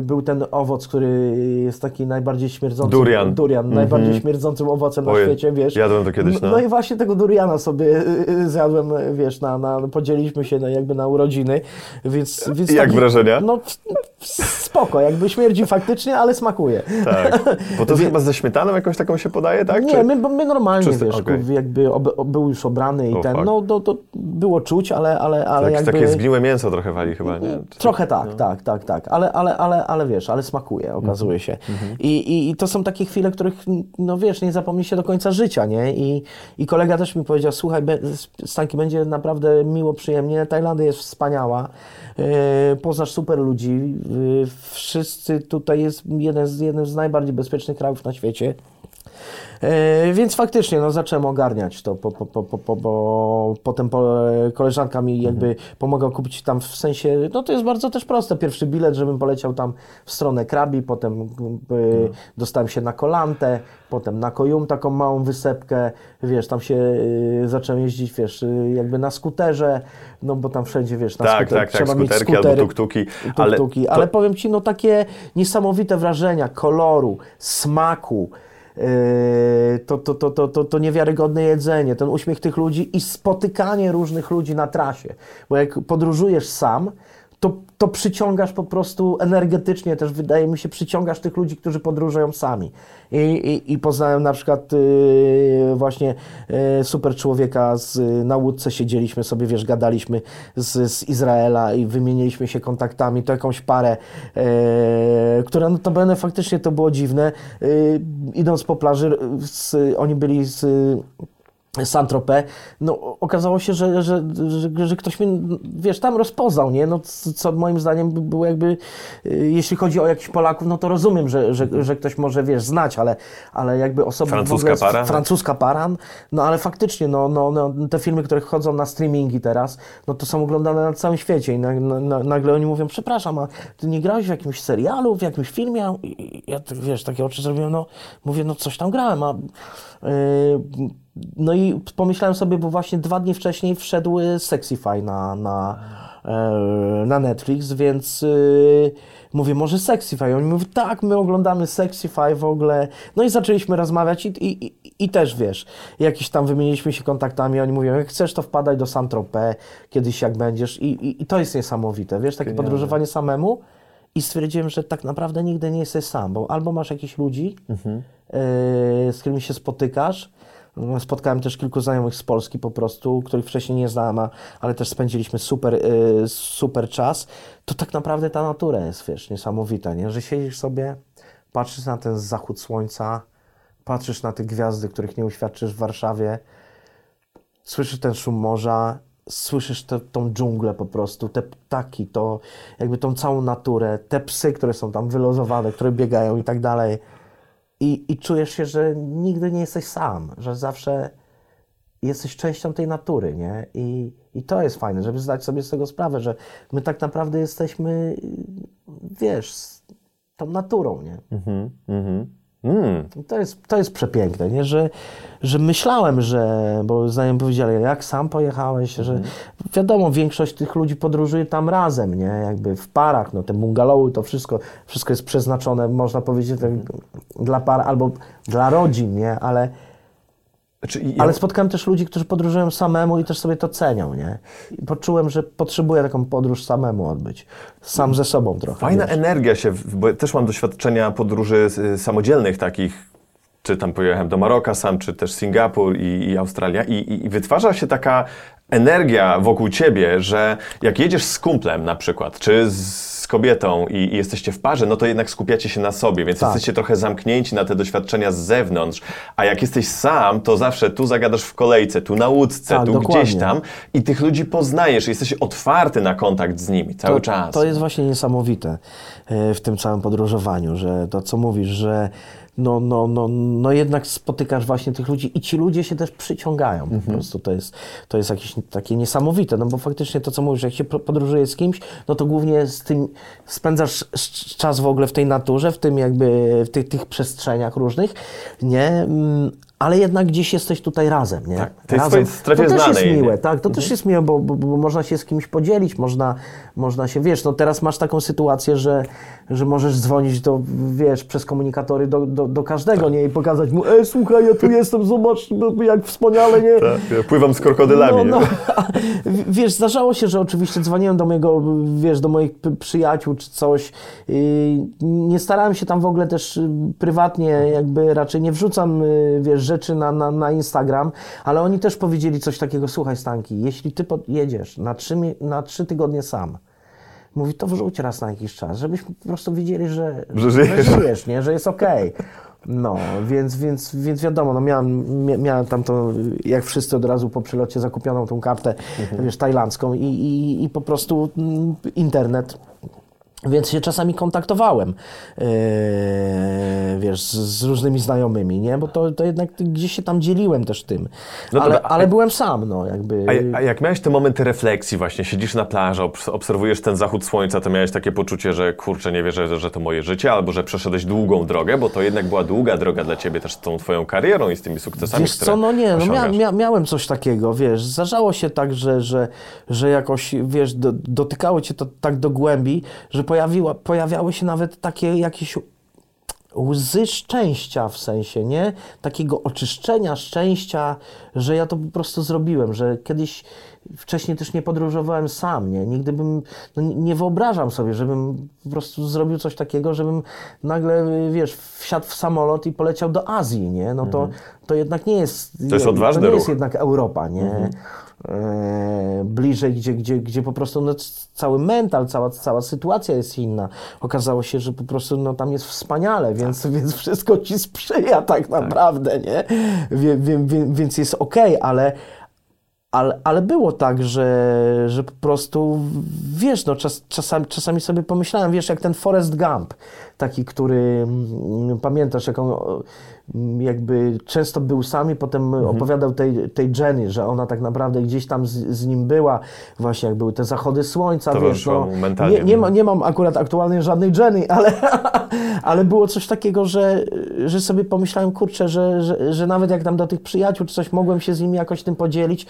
był ten owoc, który jest taki najbardziej śmierdzący. Durian. Durian, najbardziej śmierdzącym owocem na Ojej, świecie, wiesz. jadłem to kiedyś, no. No i właśnie tego duriana sobie zjadłem, wiesz, na, na, podzieliliśmy się na, jakby na urodziny, więc... więc Jak wrażenia? No spoko, jakby śmierdzi faktycznie, ale smakuje. Tak. Bo to *laughs* chyba ze śmietaną jakąś taką się podaje, tak? Nie, Czy- my, my normalnie, czysty- wiesz, okej. jakby ob, był już obrany i O, ten, fuck. no to, to było czuć, ale, ale, ale Jakieś jakby... takie zgniłe mięso trochę wali chyba, nie? Czy- Trochę tak, tak, tak, tak, ale, ale, ale, ale wiesz, ale smakuje, okazuje się. I, i, I to są takie chwile, których, no wiesz, nie zapomni się do końca życia, nie? I, i kolega też mi powiedział, słuchaj, be- Stanki, będzie naprawdę miło, przyjemnie, Tajlandia jest wspaniała, e, poznasz super ludzi, e, wszyscy tutaj jest jeden z, jeden z najbardziej bezpiecznych krajów na świecie. E, więc faktycznie no, zacząłem ogarniać to, po, po, po, bo potem po, koleżanka mi jakby pomogła kupić tam w sensie, no to jest bardzo też proste, pierwszy bilet, żebym poleciał tam w stronę Krabi, potem e, dostałem się na Kolantę, potem na Kojum, taką małą wysepkę, wiesz, tam się e, zacząłem jeździć, wiesz, e, jakby na skuterze, no bo tam wszędzie, wiesz, na Tak, skuter, tak, tak, trzeba mieć skuterki albo skutery, tuktuki, ale tuktuki, to- ale powiem Ci, no takie niesamowite wrażenia koloru, smaku, to, to, to, to, to, to niewiarygodne jedzenie, ten uśmiech tych ludzi i spotykanie różnych ludzi na trasie. Bo jak podróżujesz sam, to, to przyciągasz po prostu energetycznie też, wydaje mi się, przyciągasz tych ludzi, którzy podróżują sami. I, i, i poznałem na przykład y, właśnie y, super człowieka z, na łódce, siedzieliśmy sobie, wiesz, gadaliśmy z, z Izraela i wymieniliśmy się kontaktami, to jakąś parę, y, która no to będę faktycznie to było dziwne. Y, idąc po plaży, z, oni byli z Saint-Tropez, no okazało się, że, że, że, że, ktoś mnie, wiesz, tam rozpoznał, nie? No, co moim zdaniem było jakby, y, jeśli chodzi o jakichś Polaków, no to rozumiem, że, że, że ktoś może, wiesz, znać, ale, ale jakby osoba... Francuska ogóle, para? Francuska para, no ale faktycznie, no, no, no, te filmy, które chodzą na streamingi teraz, no to są oglądane na całym świecie i na, na, nagle oni mówią, przepraszam, a ty nie grałeś w jakimś serialu, w jakimś filmie? I ja, wiesz, takie oczy zrobiłem, no, mówię, no coś tam grałem, a... Yy, no i pomyślałem sobie, bo właśnie dwa dni wcześniej wszedł Sexify na, na, e, na Netflix, więc yy, mówię, może Sexify. Oni mówią, tak, my oglądamy Sexify w ogóle. No i zaczęliśmy rozmawiać i, i, i, i też, wiesz, jakiś tam wymieniliśmy się kontaktami. Oni mówią, jak chcesz, to wpadaj do Saint-Tropez kiedyś, jak będziesz. I, i, I to jest niesamowite, wiesz, takie Genialne. podróżowanie samemu. I stwierdziłem, że tak naprawdę nigdy nie jesteś sam, bo albo masz jakichś ludzi, Mhm. yy, z którymi się spotykasz, Spotkałem też kilku znajomych z Polski po prostu, których wcześniej nie znałem, ale też spędziliśmy super, y, super czas. To tak naprawdę ta natura jest, wiesz, niesamowita, nie? Że siedzisz sobie, patrzysz na ten zachód słońca, patrzysz na te gwiazdy, których nie uświadczysz w Warszawie, słyszysz ten szum morza, słyszysz te, tą dżunglę po prostu, te ptaki, to jakby tą całą naturę, te psy, które są tam wylozowane, które biegają i tak dalej. I, I czujesz się, że nigdy nie jesteś sam, że zawsze jesteś częścią tej natury, nie? I, I to jest fajne, żeby zdać sobie z tego sprawę, że my tak naprawdę jesteśmy, wiesz, tą naturą, nie? Mhm, mhm. Mm. To jest, to jest przepiękne, nie? Że, że myślałem, że, bo znajomi powiedzieli, jak sam pojechałeś, że wiadomo, większość tych ludzi podróżuje tam razem, nie? Jakby w parach, no te bungalowy, to wszystko, wszystko jest przeznaczone, można powiedzieć, tak, dla par albo dla rodzin, nie? Ale, Znaczy, ja, ale spotkałem też ludzi, którzy podróżują samemu i też sobie to cenią, nie? I poczułem, że potrzebuję taką podróż samemu odbyć. Sam ze sobą trochę. Fajna wiesz. energia się, bo też mam doświadczenia podróży y, samodzielnych takich, czy tam pojechałem do Maroka sam, czy też Singapur i, i Australia i, i, i wytwarza się taka energia wokół ciebie, że jak jedziesz z kumplem na przykład, czy z kobietą i, i jesteście w parze, no to jednak skupiacie się na sobie, więc Tak. jesteście trochę zamknięci na te doświadczenia z zewnątrz, a jak jesteś sam, to zawsze tu zagadasz w kolejce, tu na łódce, Tak, tu dokładnie. gdzieś tam i tych ludzi poznajesz, jesteś otwarty na kontakt z nimi cały to, czas. To jest właśnie niesamowite e, w tym całym podróżowaniu, że to co mówisz, że no, no, no, no jednak spotykasz właśnie tych ludzi i ci ludzie się też przyciągają Mhm. po prostu. To jest, to jest jakieś takie niesamowite, no bo faktycznie to co mówisz, jak się po- podróżuje z kimś, no to głównie z tym spędzasz sz- czas w ogóle w tej naturze, w tym jakby, w tych, tych przestrzeniach różnych, nie? Ale jednak gdzieś jesteś tutaj razem, nie? Tak, tej razem. to też znanej, jest miłe, nie? tak, to też jest miłe, bo, bo, bo można się z kimś podzielić, można, można się, wiesz, no teraz masz taką sytuację, że, że możesz dzwonić do, wiesz, przez komunikatory do, do, do każdego, nie, i pokazać mu, ej, słuchaj, ja tu jestem, zobacz, jak wspaniale, nie? Tak, ja pływam z krokodylami. No, no, *laughs* wiesz, zdarzało się, że oczywiście dzwoniłem do mojego, wiesz, do moich przyjaciół czy coś. Nie starałem się tam w ogóle też y, prywatnie, jakby raczej nie wrzucam, y, wiesz, rzeczy na, na, na Instagram, ale oni też powiedzieli coś takiego, słuchaj Stanki, jeśli ty jedziesz na trzy, na trzy tygodnie sam, Mówi, to wrzuć raz na jakiś czas, żebyśmy po prostu wiedzieli, że, Że żyjesz. żyjesz, nie? że jest okej. No, więc, więc, więc wiadomo, no miałem, mia- miałem tam to, jak wszyscy od razu po przylocie zakupioną tą kartę, wiesz, tajlandzką i, i, i po prostu mm, internet. Więc się czasami kontaktowałem, yy, wiesz, z, z różnymi znajomymi, nie? Bo to, to jednak gdzieś się tam dzieliłem też tym. No ale, dobra, a- ale byłem sam, no, jakby. A, a jak miałeś te momenty refleksji właśnie, siedzisz na plaży, obs- obserwujesz ten zachód słońca, to miałeś takie poczucie, że kurczę, nie wierzę, że, to moje życie, albo że przeszedłeś długą drogę, bo to jednak była długa droga dla ciebie też z tą twoją karierą i z tymi sukcesami, Wiesz które co, no nie, no mia, mia, miałem coś takiego, wiesz, zdarzało się tak, że, że, że jakoś, wiesz, do, dotykało cię to tak do głębi, że pojawiła, pojawiały się nawet takie jakieś łzy szczęścia w sensie, nie? Takiego oczyszczenia szczęścia, że ja to po prostu zrobiłem, że kiedyś wcześniej też nie podróżowałem sam, nie? Nigdy bym, no nie- wyobrażam sobie, żebym po prostu zrobił coś takiego, żebym nagle, wiesz, wsiadł w samolot i poleciał do Azji, nie? No to, to jednak nie jest... Mhm. To jest odważny To nie ruch. jest jednak Europa, nie? Mhm. E, bliżej, gdzie, gdzie, gdzie po prostu no, cały mental, cała, cała sytuacja jest inna. Okazało się, że po prostu no, tam jest wspaniale, więc, Tak. więc wszystko ci sprzyja tak naprawdę, nie? Wie, wie, wie, więc jest okej, ale, ale, ale było tak, że, że po prostu, wiesz, no, czas, czasami, czasami sobie pomyślałem, wiesz, jak ten Forrest Gump, taki, który, mm, pamiętasz, jak on jakby często był sam i potem opowiadał tej, tej Jenny, że ona tak naprawdę gdzieś tam z, z nim była, właśnie jak były te zachody słońca, wiesz, Towarzyszyła no, nie, nie, ma, nie mam akurat aktualnie żadnej Jenny, ale, *laughs* ale było coś takiego, że, że sobie pomyślałem, kurczę, że, że, że nawet jak tam do tych przyjaciół czy coś, mogłem się z nimi jakoś tym podzielić,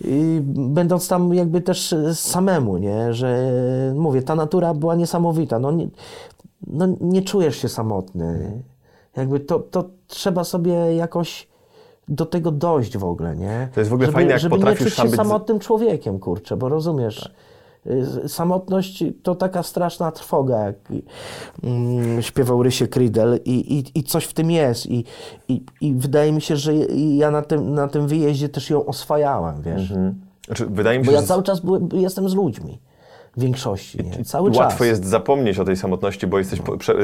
yy, będąc tam jakby też samemu, nie, że mówię, ta natura była niesamowita, no nie, no, nie czujesz się samotny, jakby to, to trzeba sobie jakoś do tego dojść w ogóle, nie? To jest w ogóle żeby, fajne, jak żeby potrafisz nie czuć się być samotnym człowiekiem, kurczę, bo rozumiesz, y, samotność to taka straszna trwoga, jak mm, śpiewał Rysie Krydel i, i, i coś w tym jest i, i, i wydaje mi się, że ja na tym, na tym wyjeździe też ją oswajałem, wiesz, Znaczy, wydaje mi bo się, ja że cały czas byłem, jestem z ludźmi, większości, nie? cały łatwo czas. jest zapomnieć o tej samotności, bo jesteś, po, prze,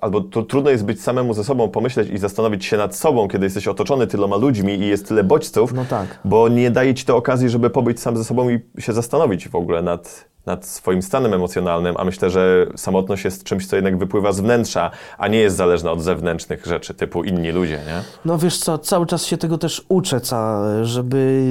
albo to trudno jest być samemu ze sobą, pomyśleć i zastanowić się nad sobą, kiedy jesteś otoczony tyloma ludźmi i jest tyle bodźców, No tak. bo nie daje ci to okazji, żeby pobyć sam ze sobą i się zastanowić w ogóle nad, nad swoim stanem emocjonalnym, a myślę, że samotność jest czymś, co jednak wypływa z wnętrza, a nie jest zależna od zewnętrznych rzeczy, typu inni ludzie, nie? No wiesz co, cały czas się tego też uczę, żeby,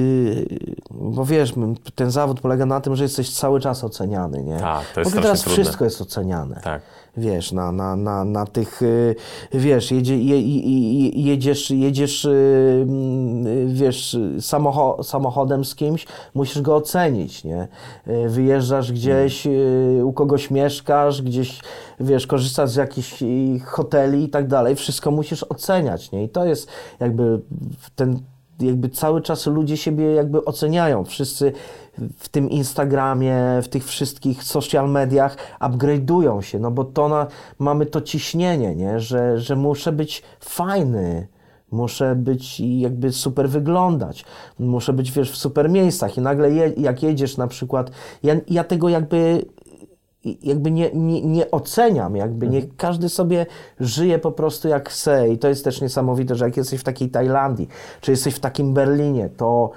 bo wiesz, ten zawód polega na tym, że jesteś cały czas oceniany, nie? Tak, to jest Bo teraz trudne. wszystko jest oceniane. Tak. Wiesz, na, na, na, na tych, y, wiesz, jedzie, je, je, je, jedziesz, jedziesz, y, mm, wiesz, samocho, samochodem z kimś, musisz go ocenić, nie? Y, Wyjeżdżasz gdzieś, y, u kogoś mieszkasz, gdzieś, wiesz, korzystasz z jakichś y, hoteli i tak dalej, wszystko musisz oceniać, nie? I to jest jakby ten jakby cały czas ludzie siebie jakby oceniają. Wszyscy w tym Instagramie, w tych wszystkich social mediach upgrade'ują się, no bo to na, mamy to ciśnienie, nie? Że, że muszę być fajny, muszę być i jakby super wyglądać, muszę być wiesz w super miejscach i nagle je, jak jedziesz na przykład, ja, ja tego jakby jakby nie, nie, nie oceniam, jakby nie każdy sobie żyje po prostu jak chce i to jest też niesamowite, że jak jesteś w takiej Tajlandii, czy jesteś w takim Berlinie, to,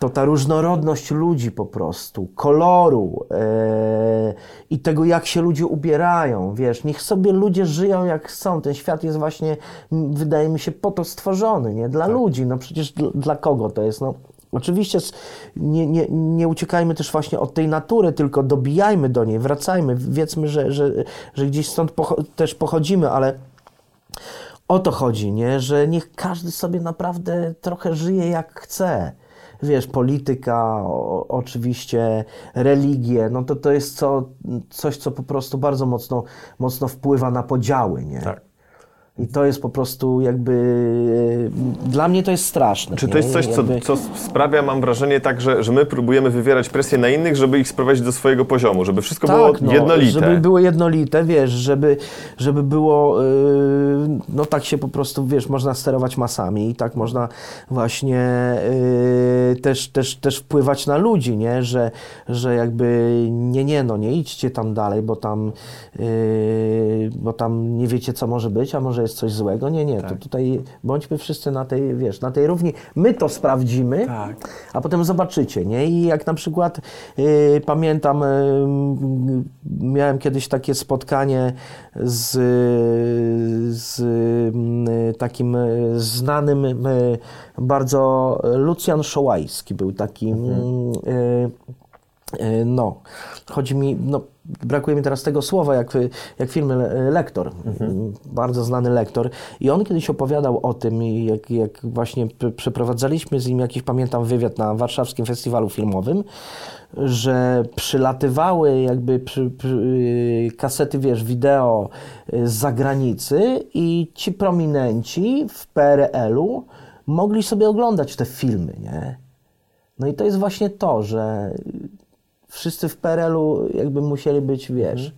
to ta różnorodność ludzi po prostu, koloru e, i tego jak się ludzie ubierają, wiesz, niech sobie ludzie żyją jak chcą, ten świat jest właśnie, wydaje mi się, po to stworzony, nie, dla ludzi, no przecież dla, dla kogo to jest, no Oczywiście nie, nie, nie uciekajmy też właśnie od tej natury, tylko dobijajmy do niej, wracajmy, wiedzmy, że, że, że gdzieś stąd pocho- też pochodzimy, ale o to chodzi, nie? że niech każdy sobie naprawdę trochę żyje jak chce. Wiesz, polityka, o, oczywiście, religie, no to to jest co, coś, co po prostu bardzo mocno, mocno wpływa na podziały, nie? Tak. I to jest po prostu jakby, dla mnie to jest straszne. Czy to jest coś, co, Jakby- co sprawia, mam wrażenie, tak, że, że my próbujemy wywierać presję na innych, żeby ich sprowadzić do swojego poziomu, żeby wszystko było no, jednolite. Żeby było jednolite, wiesz, żeby, żeby było, yy, no tak się po prostu, wiesz, można sterować masami i tak można właśnie yy, też, też, też wpływać na ludzi, nie, że, że jakby nie, nie, no nie idźcie tam dalej, bo tam, yy, bo tam nie wiecie, co może być, a może jest coś złego. Nie, nie, Tak. to tutaj bądźmy wszyscy na tej, wiesz, na tej równi. My to sprawdzimy, Tak. a potem zobaczycie, nie? I jak na przykład y, pamiętam, y, miałem kiedyś takie spotkanie z, z mm, takim y, znanym y, bardzo Lucjan Szołajski był taki mm, y, no, chodzi mi, no, brakuje mi teraz tego słowa, jak, jak filmy lektor, mhm. bardzo znany lektor. I on kiedyś opowiadał o tym, jak, jak właśnie przeprowadzaliśmy z nim jakiś, pamiętam, wywiad na warszawskim festiwalu filmowym, że przylatywały jakby przy, przy, kasety, wiesz, wideo z zagranicy i ci prominenci w PRL-u mogli sobie oglądać te filmy, nie? No i to jest właśnie to, że wszyscy w PRL-u jakby musieli być, wiesz,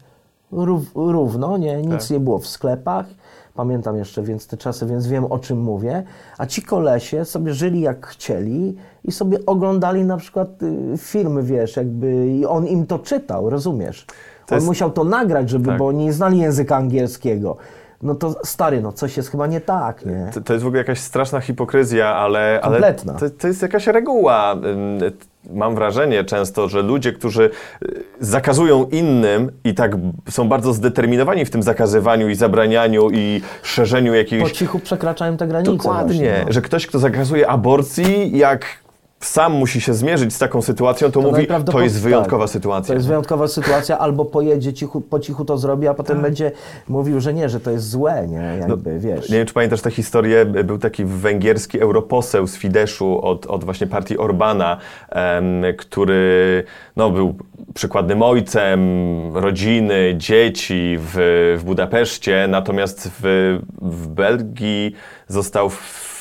rów, równo, nie? Nic tak. nie było w sklepach. Pamiętam jeszcze więc te czasy, więc wiem o czym mówię. A ci kolesie sobie żyli jak chcieli i sobie oglądali na przykład y, filmy, wiesz, jakby i on im to czytał, rozumiesz? To on jest... musiał to nagrać, żeby, tak. bo oni nie znali języka angielskiego no to stary, no coś jest chyba nie tak, nie? To, to jest w ogóle jakaś straszna hipokryzja, ale, ale to, to jest jakaś reguła mam wrażenie często, że ludzie, którzy y, zakazują innym i tak są bardzo zdeterminowani w tym zakazywaniu i zabranianiu i szerzeniu jakichś... Po cichu przekraczają te granice. Dokładnie, właśnie, no. że ktoś, kto zakazuje aborcji, jak sam musi się zmierzyć z taką sytuacją, to, to mówi, to jest wyjątkowa tak, sytuacja. To jest wyjątkowa sytuacja, albo pojedzie cichu, po cichu to zrobi, a potem tak. będzie mówił, że nie, że to jest złe, nie, jakby, no, wiesz. Nie wiem, czy pamiętasz tę historię, był taki węgierski europoseł z Fideszu od, od właśnie partii Orbana, um, który no, był przykładnym ojcem rodziny, dzieci w, w Budapeszcie, natomiast w, w Belgii został w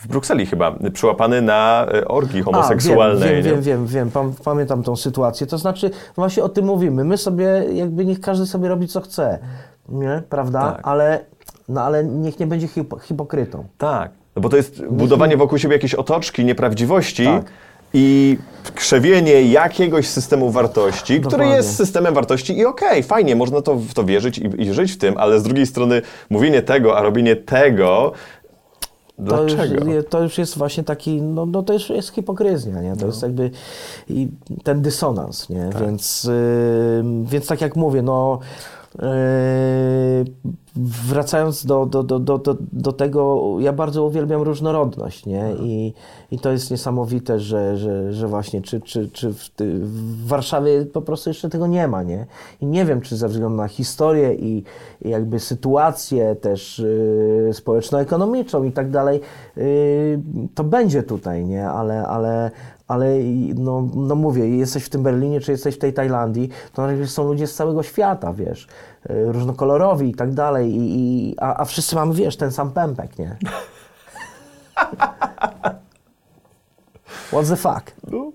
w Brukseli chyba, przyłapany na e, orgii homoseksualnej. A, wiem, wiem, wiem, wiem, wiem, pamiętam tą sytuację. To znaczy, właśnie o tym mówimy. My sobie, jakby niech każdy sobie robi co chce, nie? Prawda? Tak. Ale, no, ale niech nie będzie hip hipokrytą. Tak, no bo to jest niech budowanie nie... wokół siebie jakiejś otoczki, nieprawdziwości. Tak i krzewienie jakiegoś systemu wartości, Dokładnie. który jest systemem wartości i okej, okay, fajnie, można to, w to wierzyć i, i, żyć w tym, ale z drugiej strony mówienie tego, a robienie tego Dlaczego? To już, to już jest właśnie taki, no, no to już jest hipokryzja, nie? To no. jest jakby i ten dysonans, nie? Tak. Więc, yy, więc tak jak mówię, no yy, wracając do, do, do, do, do tego, ja bardzo uwielbiam różnorodność, nie? Mhm. I, i to jest niesamowite, że, że, że właśnie czy, czy, czy w, w, Warszawie po prostu jeszcze tego nie ma, nie? I nie wiem, czy ze względu na historię i, i jakby sytuację też yy, społeczno-ekonomiczną i tak dalej, yy, to będzie tutaj, nie? Ale, ale, ale no, no mówię, jesteś w tym Berlinie, czy jesteś w tej Tajlandii, to są ludzie z całego świata, wiesz, różnokolorowi i tak dalej, i, i, a, a wszyscy mamy, wiesz, ten sam pępek, nie? What the fuck? No.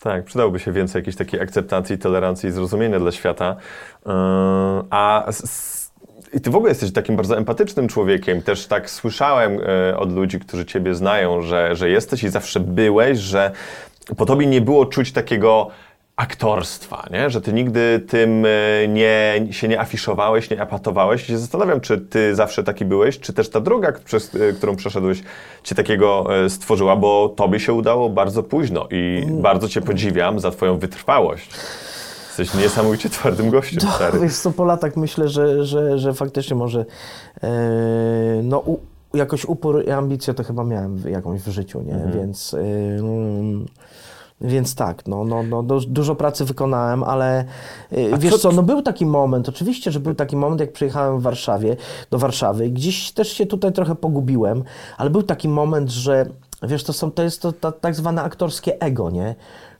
Tak, przydałoby się więcej jakiejś takiej akceptacji, tolerancji i zrozumienia dla świata. Yy, a i ty w ogóle jesteś takim bardzo empatycznym człowiekiem. Też tak słyszałem e, od ludzi, którzy ciebie znają, że, że jesteś i zawsze byłeś, że po tobie nie było czuć takiego aktorstwa, nie? że ty nigdy tym e, nie, się nie afiszowałeś, nie apatowałeś. I się zastanawiam, czy ty zawsze taki byłeś, czy też ta droga, przez e, którą przeszedłeś, cię takiego stworzyła, bo tobie się udało bardzo późno i mm. bardzo cię podziwiam za twoją wytrwałość. Jesteś niesamowicie twardym gościem, no, stary. Wiesz co, po latach myślę, że, że, że faktycznie może e, no, u, jakoś upór i ambicję to chyba miałem jakąś w życiu, nie? Mhm. Więc... E, więc tak, no, no, no, dużo pracy wykonałem, ale A wiesz co, co, no był taki moment, oczywiście, że był taki moment, jak przyjechałem w Warszawie, do Warszawy, gdzieś też się tutaj trochę pogubiłem, ale był taki moment, że wiesz, to, są, to jest to, to tak zwane aktorskie ego, nie?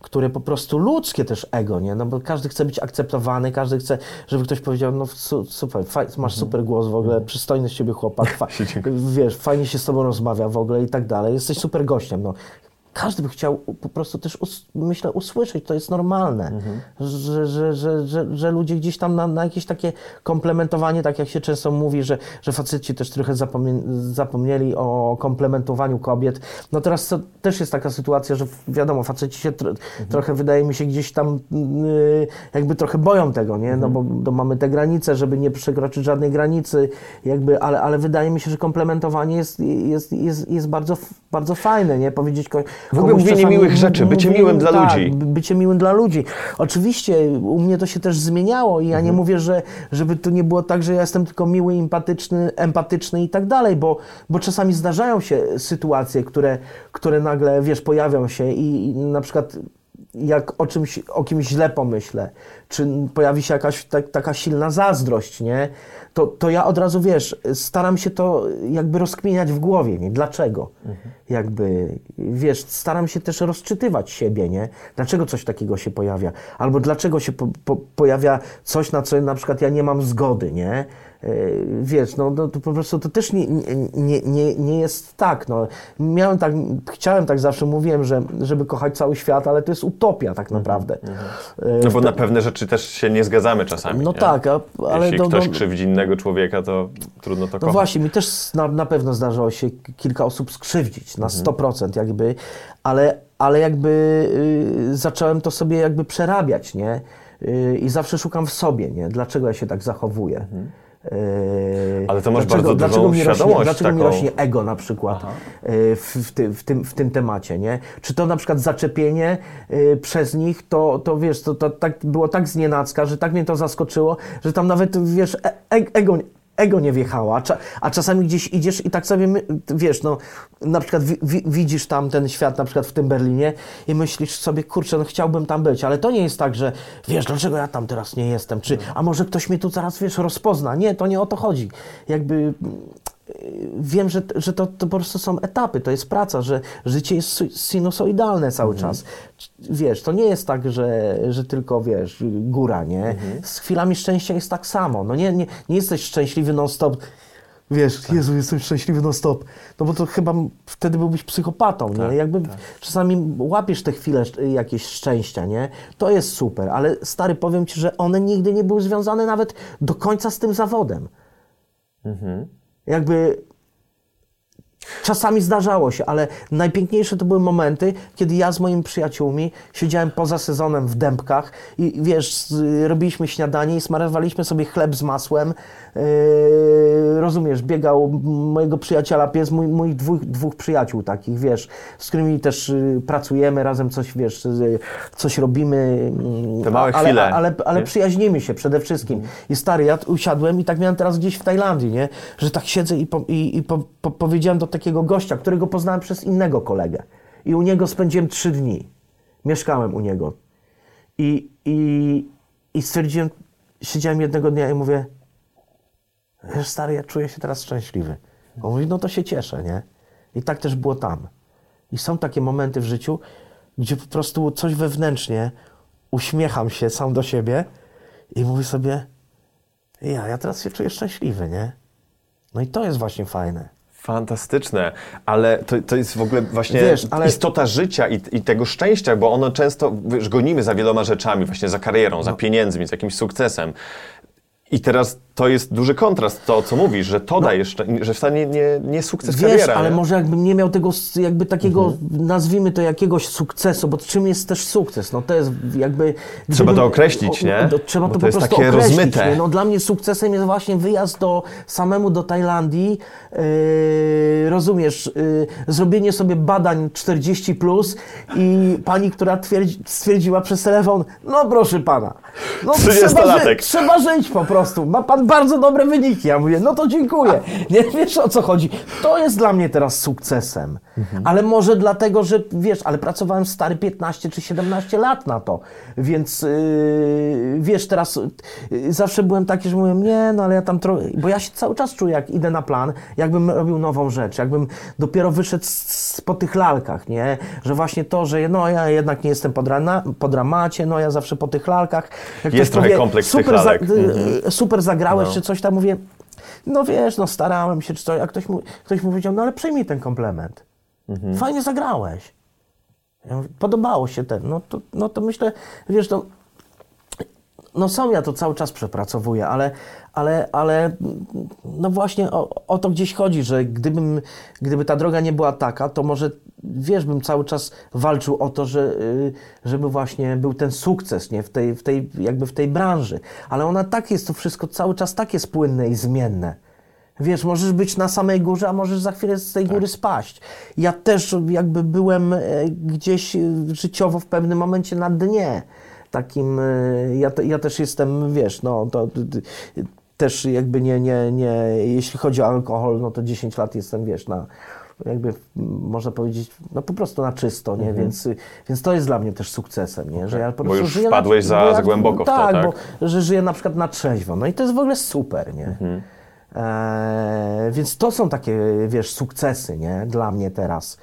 które po prostu ludzkie też ego, nie? No bo każdy chce być akceptowany, każdy chce, żeby ktoś powiedział, no super, faj, masz mhm. super głos w ogóle, przystojny z ciebie chłopak, *laughs* wiesz, fajnie się z tobą rozmawia w ogóle i tak dalej, jesteś super gościem, no każdy by chciał po prostu też, myślę, usłyszeć, to jest normalne, mhm. że, że, że, że, ludzie gdzieś tam na, na, jakieś takie komplementowanie, tak jak się często mówi, że, że faceci też trochę zapomnie, zapomnieli o komplementowaniu kobiet. No teraz to też jest taka sytuacja, że wiadomo, faceci się mhm. trochę, wydaje mi się, gdzieś tam yy, jakby trochę boją tego, nie? No mhm. bo mamy te granice, żeby nie przekroczyć żadnej granicy, jakby, ale, ale wydaje mi się, że komplementowanie jest, jest, jest, jest bardzo, bardzo fajne, nie? Powiedzieć w ogóle mówienie miłych rzeczy, bycie miłym dla tak, ludzi. Bycie miłym dla ludzi. Oczywiście u mnie to się też zmieniało i ja mhm. nie mówię, że żeby to nie było tak, że ja jestem tylko miły, empatyczny, empatyczny i tak dalej, bo, bo czasami zdarzają się sytuacje, które, które nagle, wiesz, pojawią się i, i na przykład jak o czymś, o kimś źle pomyślę, czy pojawi się jakaś tak, taka silna zazdrość, nie? To, to ja od razu, wiesz, staram się to jakby rozkminiać w głowie, nie? Dlaczego? Jakby, wiesz, staram się też rozczytywać siebie, nie? Dlaczego coś takiego się pojawia? Albo dlaczego się po, po, pojawia coś, na co na przykład ja nie mam zgody, nie? Yy, Wiesz, no, no to po prostu to też nie, nie, nie, nie jest tak. No. Miałem tak, chciałem tak zawsze, mówiłem, że, żeby kochać cały świat, ale to jest utopia tak naprawdę. Yy, No bo na pewne rzeczy też się nie zgadzamy czasami. No nie? tak, a, ale Jeśli no, ktoś no, krzywdzi innego człowieka, to trudno to no kochać. właśnie, mi też na, na pewno zdarzało się kilka osób skrzywdzić, na Mhm. 100% jakby, ale, ale jakby y, zacząłem to sobie jakby przerabiać, nie? Y, I zawsze szukam w sobie, nie? Dlaczego ja się tak zachowuję. Y, Mhm. Ale to masz bardzo dużą dlaczego mi rośnie, świadomość Dlaczego mi taką. rośnie ego na przykład y, w, w, tym, w, tym, w tym temacie, nie? Czy to na przykład zaczepienie y, przez nich, to, to wiesz, to, to tak, było tak znienacka, że tak mnie to zaskoczyło, że tam nawet, wiesz, e, e, ego, ego nie wjechało, a, cza, a czasami gdzieś idziesz i tak sobie, wiesz, no, na przykład wi, wi, widzisz tam ten świat, na przykład w tym Berlinie i myślisz sobie, kurczę, no chciałbym tam być, ale to nie jest tak, że, wiesz, dlaczego ja tam teraz nie jestem, czy, a może ktoś mnie tu zaraz, wiesz, rozpozna. Nie, to nie o to chodzi. Jakby wiem, że, że to, to po prostu są etapy, to jest praca, że życie jest sinusoidalne cały czas. Wiesz, to nie jest tak, że, że tylko, wiesz, góra, nie? Z chwilami szczęścia jest tak samo. No nie, nie, nie jesteś szczęśliwy non-stop. Wiesz, Jezu, jestem szczęśliwy non-stop. No bo to chyba wtedy byłbyś psychopatą, nie? Jakby czasami łapiesz te chwile jakieś szczęścia, nie? To jest super, ale stary, powiem Ci, że one nigdy nie były związane nawet do końca z tym zawodem. Jakby czasami zdarzało się, ale najpiękniejsze to były momenty, kiedy ja z moimi przyjaciółmi siedziałem poza sezonem w dębkach i wiesz, robiliśmy śniadanie i smarowaliśmy sobie chleb z masłem. Yy, rozumiesz, biegał mojego przyjaciela pies, mój, moich dwóch, dwóch przyjaciół takich, wiesz, z którymi też y, pracujemy, razem coś, wiesz, coś robimy. mm, Te małe ale, chwile, Ale, ale nie? przyjaźnimy się przede wszystkim. I stary, ja usiadłem i tak miałem teraz gdzieś w Tajlandii, nie? Że tak siedzę i, po, i, i po, po, powiedziałem do takiego gościa, którego poznałem przez innego kolegę. I u niego spędziłem trzy dni. Mieszkałem u niego. I, i, i stwierdziłem, siedziałem jednego dnia i mówię, wiesz stary, ja czuję się teraz szczęśliwy. On mówi, no to się cieszę, nie? I tak też było tam. I są takie momenty w życiu, gdzie po prostu coś wewnętrznie uśmiecham się sam do siebie i mówię sobie, ja, ja teraz się czuję szczęśliwy, nie? No i to jest właśnie fajne. Fantastyczne, ale to, to jest w ogóle właśnie Wiesz, ale- istota życia i, i tego szczęścia, bo ono często, wiesz, gonimy za wieloma rzeczami, właśnie za karierą, No. za pieniędzmi, za jakimś sukcesem. I teraz to jest duży kontrast, to co mówisz, że to daje, szczę- że wcale nie, nie, nie sukces No. Wiesz, kariera. ale nie? może jakbym nie miał tego jakby takiego, Mhm. nazwijmy to jakiegoś sukcesu, bo czym jest też sukces? No to jest jakby... Trzeba to określić, nie? o- trzeba Bo to, to po jest prostu takie określić, rozmyte. Nie? No dla mnie sukcesem jest właśnie wyjazd do, samemu do Tajlandii, yy, rozumiesz, yy, zrobienie sobie badań 40+, plus i pani, która twierdzi, stwierdziła przez telefon, no proszę pana, no trzeba, 30-latek. żyć, trzeba żyć po prostu, ma pan bardzo dobre wyniki. Ja mówię, no to dziękuję. Nie wiesz o co chodzi. To jest dla mnie teraz sukcesem. Ale może dlatego, że wiesz, ale pracowałem stary 15 czy 17 lat na to. Więc yy, wiesz, teraz yy, zawsze byłem taki, że mówię, nie, no ale ja tam trochę. Bo ja się cały czas czuję, jak idę na plan, jakbym robił nową rzecz, jakbym dopiero wyszedł z, z, po tych lalkach, nie? Że właśnie to, że no ja jednak nie jestem po, drana, po dramacie, no ja zawsze po tych lalkach. Jak Jest trochę kompleks tych super, lalek. y, super zagrałeś, No. czy coś tam, mówię, no wiesz, no starałem się, czy coś, a ktoś mu, ktoś mu powiedział, no ale przyjmij ten komplement. Mhm. Fajnie zagrałeś. Ja mówię, Podobało się ten, no to, no to myślę, wiesz, to no sam ja to cały czas przepracowuję, ale, ale, ale no właśnie o, o to gdzieś chodzi, że gdybym, gdyby ta droga nie była taka, to może wiesz, bym cały czas walczył o to, że, y, żeby właśnie był ten sukces nie? W, tej, w tej, jakby w tej branży. Ale ona tak jest, to wszystko cały czas tak jest płynne i zmienne. Wiesz, możesz być na samej górze, a możesz za chwilę z tej góry spaść. Ja też jakby byłem e, gdzieś e, życiowo w pewnym momencie na dnie. Takim, e, ja, te- ja też jestem, wiesz, no to też jakby nie, nie, nie, jeśli chodzi o alkohol, no to 10 lat jestem, wiesz, na, jakby można powiedzieć, no po prostu na czysto, nie? Więc, y, więc to jest dla mnie też sukcesem, nie? Że ja po Bo prostu już żyję wpadłeś za- bo ja- za głęboko w to, tak? tak? Bo, że żyję na przykład na trzeźwo, no i to jest w ogóle super, nie? Mhm. E, więc to są takie, wiesz, sukcesy, nie? Dla mnie teraz.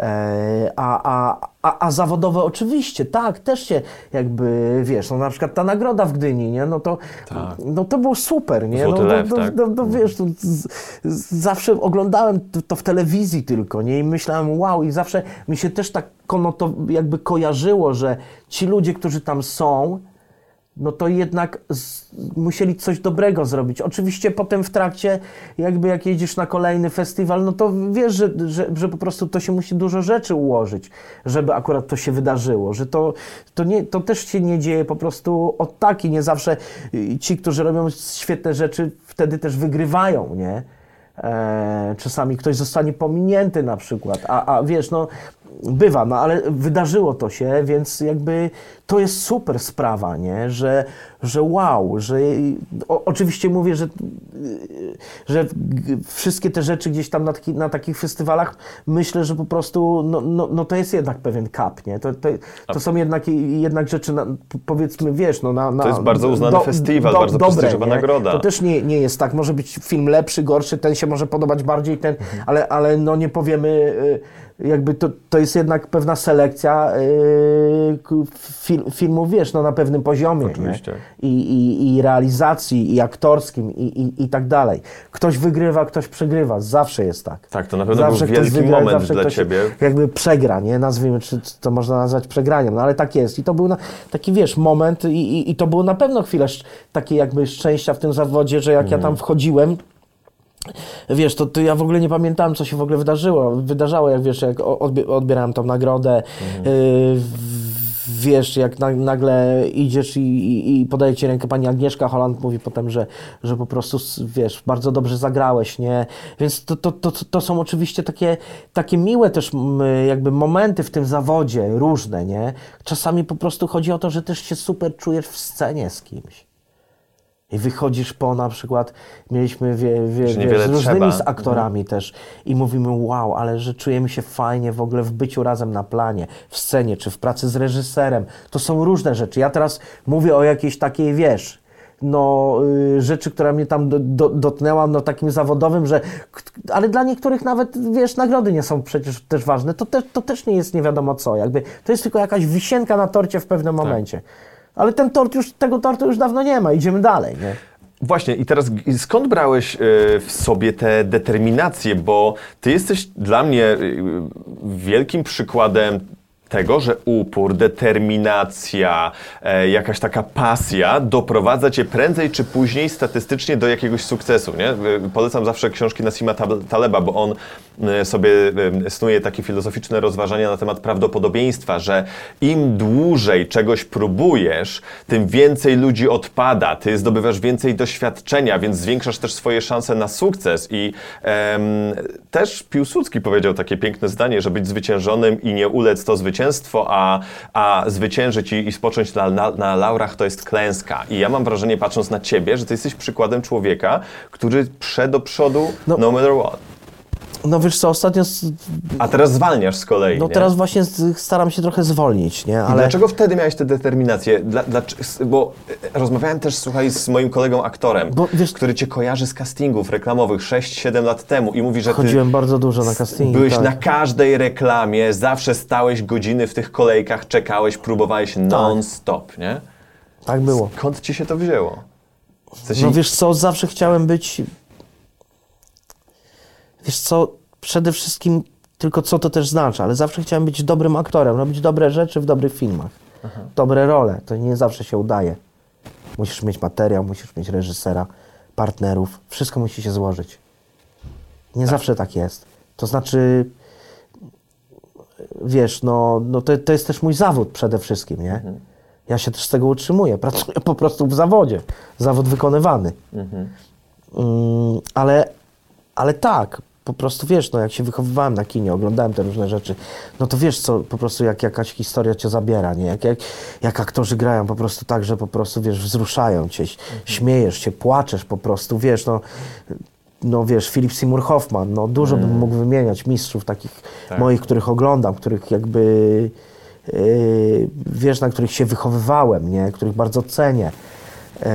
E, a, a, a, a zawodowe oczywiście, tak, też się jakby, wiesz, no na przykład ta nagroda w Gdyni, nie? No to, no to było super, nie? Złoty no, lew, no, tak? no, no, wiesz, to z, z, zawsze oglądałem to, w telewizji tylko, nie? I myślałem, wow, i zawsze mi się też tak kono to jakby kojarzyło, że ci ludzie, którzy tam są, no to jednak z, musieli coś dobrego zrobić. Oczywiście potem w trakcie, jakby jak jedziesz na kolejny festiwal, no to wiesz, że, że, że po prostu to się musi dużo rzeczy ułożyć, żeby akurat to się wydarzyło, że to, to, nie, to też się nie dzieje po prostu od tak i nie zawsze y, ci, którzy robią świetne rzeczy, wtedy też wygrywają, nie? E, czasami ktoś zostanie pominięty na przykład, a, a wiesz, no bywa, no ale wydarzyło to się, więc jakby to jest super sprawa, nie? Że, że wow, że o, oczywiście mówię, że, że wszystkie te rzeczy gdzieś tam na, taki, na takich festywalach myślę, że po prostu no, no, no to jest jednak pewien kap, nie? To, to, to są jednak, jednak rzeczy, na, powiedzmy, wiesz, no na, na To jest bardzo uznany festiwal, bardzo prestiżowa nie? nagroda. To też nie, nie jest tak, może być film lepszy, gorszy, ten się może podobać bardziej, ten, Mhm. ale, ale no nie powiemy, y, jakby to, to jest jednak pewna selekcja y, fil, filmów, wiesz, no na pewnym poziomie, Oczywiście. I, i, i realizacji, i aktorskim, i, i, i tak dalej. Ktoś wygrywa, ktoś przegrywa, zawsze jest tak. Tak, to na pewno był ktoś wielki moment dla ktoś ciebie. Jakby przegra, nie? Nazwijmy, czy to można nazwać przegraniem, no ale tak jest. I to był na, taki, wiesz, moment i, i, i to było na pewno chwilę takiej jakby szczęścia w tym zawodzie, że jak ja Mhm. tam wchodziłem, Wiesz, to, to ja w ogóle nie pamiętałem, co się w ogóle wydarzyło. Wydarzało, jak wiesz, jak o- odbie- odbierałem tą nagrodę. Mhm. y, wiesz, jak na, nagle idziesz i, i, i podaje ci rękę pani Agnieszka Holland, mówi potem, że, że po prostu, wiesz, bardzo dobrze zagrałeś, nie? Więc to, to, to, to są oczywiście takie, takie miłe też jakby momenty w tym zawodzie, różne, nie? Czasami po prostu chodzi o to, że też się super czujesz w scenie z kimś. I wychodzisz po na przykład, mieliśmy wie, wie, wie, z różnymi trzeba. z aktorami też i mówimy wow, ale że czujemy się fajnie w ogóle w byciu razem na planie, w scenie, czy w pracy z reżyserem. To są różne rzeczy. Ja teraz mówię o jakiejś takiej, wiesz, no, y, rzeczy, która mnie tam do, do, dotknęła, no takim zawodowym, że, ale dla niektórych nawet, wiesz, nagrody nie są przecież też ważne. To, te, to też nie jest nie wiadomo co, jakby, to jest tylko jakaś wisienka na torcie w pewnym momencie. Ale ten tort już, tego tortu już dawno nie ma, idziemy dalej, nie? Właśnie, i teraz skąd brałeś e, w sobie tę determinację? Bo ty jesteś dla mnie e, wielkim przykładem tego, że upór, determinacja, e, jakaś taka pasja doprowadza cię prędzej czy później statystycznie do jakiegoś sukcesu. Nie? Polecam zawsze książki Nassima Tab- Taleba, bo on sobie e, snuje takie filozoficzne rozważania na temat prawdopodobieństwa, że im dłużej czegoś próbujesz, tym więcej ludzi odpada, ty zdobywasz więcej doświadczenia, więc zwiększasz też swoje szanse na sukces. I em, też Piłsudski powiedział takie piękne zdanie, że być zwyciężonym i nie ulec to zwycięstwo, a, a zwyciężyć i, i spocząć na, na, na laurach to jest klęska. I ja mam wrażenie, patrząc na ciebie, że ty jesteś przykładem człowieka, który prze do przodu no, No. matter what. No wiesz co, ostatnio, A teraz zwalniasz z kolei. no nie? teraz właśnie staram się trochę zwolnić, nie? I Ale Dlaczego wtedy miałeś tę determinację? Dla, dla, bo e, rozmawiałem też, słuchaj, z moim kolegą aktorem, Bo wiesz- który cię kojarzy z castingów reklamowych 6-7 lat temu i mówi, że chodziłem bardzo dużo na castingi. byłeś tak. na każdej reklamie, zawsze stałeś godziny w tych kolejkach, czekałeś, próbowałeś non-stop, nie? Tak było. Skąd ci się to wzięło? W sensie, No wiesz co, zawsze chciałem być... Wiesz co, przede wszystkim, tylko co to też znaczy, ale zawsze chciałem być dobrym aktorem, robić dobre rzeczy w dobrych filmach. Dobre role, to nie zawsze się udaje. Musisz mieć materiał, musisz mieć reżysera, partnerów, wszystko musi się złożyć. Nie zawsze tak jest. To znaczy, wiesz, no, no to, to jest też mój zawód przede wszystkim, nie? Ja się też z tego utrzymuję. *laughs* Pracuję po prostu w zawodzie. Zawód wykonywany. Mm, ale, ale tak, po prostu wiesz, no jak się wychowywałem na kinie, oglądałem te różne rzeczy, no to wiesz co, po prostu jak jakaś historia cię zabiera, nie? Jak, jak, jak aktorzy grają po prostu tak, że po prostu wiesz, wzruszają cię, śmiejesz się, płaczesz po prostu, wiesz, no no wiesz, Philip Seymour Hoffman, no dużo bym mógł wymieniać mistrzów takich Tak. moich, których oglądam, których jakby, yy, wiesz, na których się wychowywałem, nie, których bardzo cenię. Yy,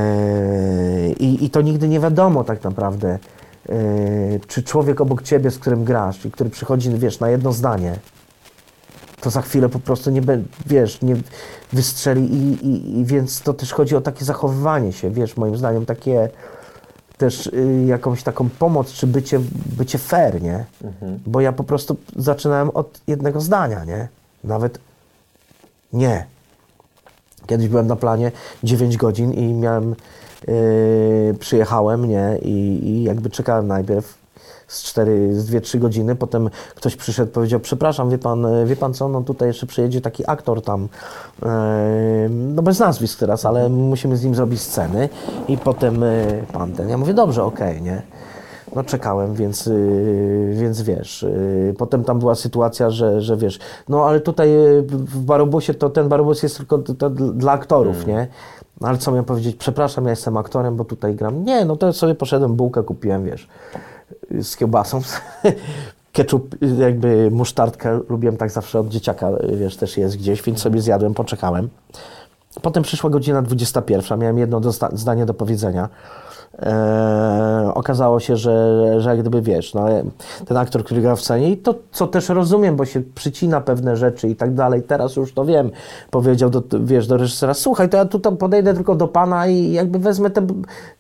I, I to nigdy nie wiadomo tak naprawdę, czy człowiek obok ciebie, z którym grasz i który przychodzi, wiesz, na jedno zdanie, to za chwilę po prostu nie wiesz, nie wystrzeli i, i, i więc to też chodzi o takie zachowywanie się, wiesz, moim zdaniem takie też y, jakąś taką pomoc, czy bycie, bycie fair, nie? Bo ja po prostu zaczynałem od jednego zdania, nie? Nawet nie. Kiedyś byłem na planie 9 godzin i miałem, przyjechałem, nie? I, I jakby czekałem najpierw z 4, z 2-3 godziny, potem ktoś przyszedł, powiedział, przepraszam, wie pan, e, wie pan co, no tutaj jeszcze przyjedzie taki aktor tam, yy, no bez nazwisk teraz, ale musimy z nim zrobić sceny i potem yy, pan ten, ja mówię, dobrze, okej, nie? No czekałem, więc, yy, więc wiesz, yy, potem tam była sytuacja, że, że wiesz, no ale tutaj yy, w Barobusie to ten Barobus jest tylko to, to dla aktorów, nie? No ale co miałem powiedzieć, przepraszam, ja jestem aktorem, bo tutaj gram. Nie, no to sobie poszedłem, bułkę kupiłem, wiesz, z kiełbasą, *laughs* ketchup, jakby musztardkę, lubiłem tak zawsze od dzieciaka, wiesz, też jest gdzieś, więc sobie zjadłem, poczekałem. Potem przyszła godzina 21, miałem jedno zdanie do powiedzenia. Eee, okazało się, że, że jak gdyby wiesz, no, ten aktor, który gra w scenie, i to co też rozumiem, bo się przycina pewne rzeczy i tak dalej, teraz już to wiem, powiedział do, wiesz, do reżysera, słuchaj, to ja tu tam podejdę tylko do pana i jakby wezmę te,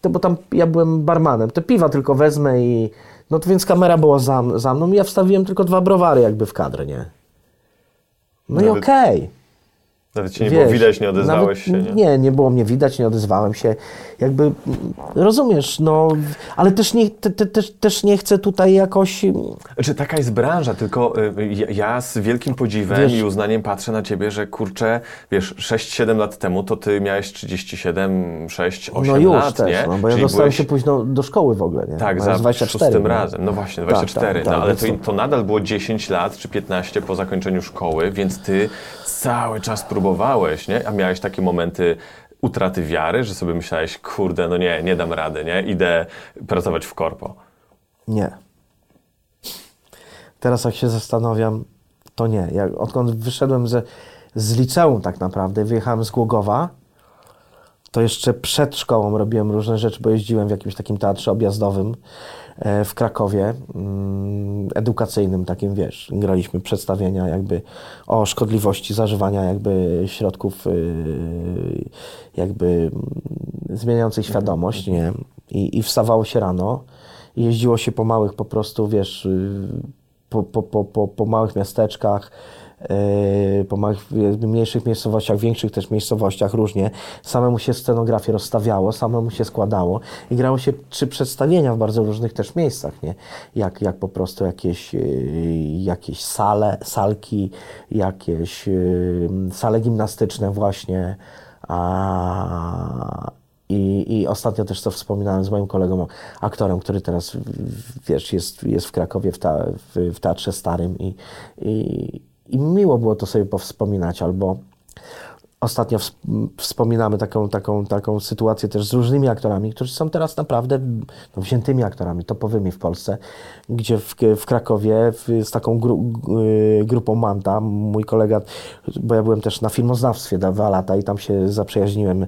te, bo tam ja byłem barmanem, te piwa tylko wezmę i no to więc kamera była za, za mną i ja wstawiłem tylko dwa browary jakby w kadrę, nie? No i Nawet- okej. Nawet cię nie Wiesz, było widać, nie odezwałeś się, nie? Nie, nie było mnie widać, nie odezwałem się. Jakby, rozumiesz, no, ale też nie, te, te, też, też nie chcę tutaj jakoś... mm, Znaczy, taka jest branża, tylko y, ja, ja z wielkim podziwem Wiesz- i uznaniem patrzę na ciebie, że kurczę, wiesz, 6-7 lat temu to ty miałeś 37, 6, 8 No już lat, też, nie? no, bo ja Czyli dostałem byłeś- się późno do szkoły w ogóle, nie? Tak, Mając za 24. szóstym nie? razem. No właśnie, Tak, 24. tak, tak, no, ale to, to nadal było 10 lat czy 15 po zakończeniu szkoły, więc ty cały czas próbowałeś, nie? A miałeś takie momenty utraty wiary, że sobie myślałeś, kurde, no nie, nie dam rady, nie? Idę pracować w korpo. Nie. Teraz jak się zastanawiam, to nie. Jak, odkąd wyszedłem ze, z liceum tak naprawdę, wyjechałem z Głogowa, to jeszcze przed szkołą robiłem różne rzeczy, bo jeździłem w jakimś takim teatrze objazdowym w Krakowie, mm, edukacyjnym takim, wiesz, graliśmy przedstawienia jakby o szkodliwości zażywania jakby środków y, jakby mm, zmieniających świadomość, nie? I, I wstawało się rano i jeździło się po małych po prostu, wiesz, y, po, po, po, po, małych miasteczkach, po jakby mniejszych miejscowościach, większych też miejscowościach różnie. Samemu się scenografię rozstawiało, samemu się składało i grało się trzy przedstawienia w bardzo różnych też miejscach, nie? Jak, jak po prostu jakieś, yy, jakieś sale, salki, jakieś yy, sale gimnastyczne właśnie, a, i, I ostatnio też to wspominałem z moim kolegą, aktorem, który teraz, wiesz, jest, jest w Krakowie w, ta, w, w Teatrze Starym i, i, i miło było to sobie powspominać, albo ostatnio ws- wspominamy taką, taką, taką sytuację też z różnymi aktorami, którzy są teraz naprawdę no, wziętymi aktorami, topowymi w Polsce, gdzie w, w Krakowie w, z taką gru, y, grupą Manta, mój kolega, bo ja byłem też na filmoznawstwie dwa lata i tam się zaprzyjaźniłem y,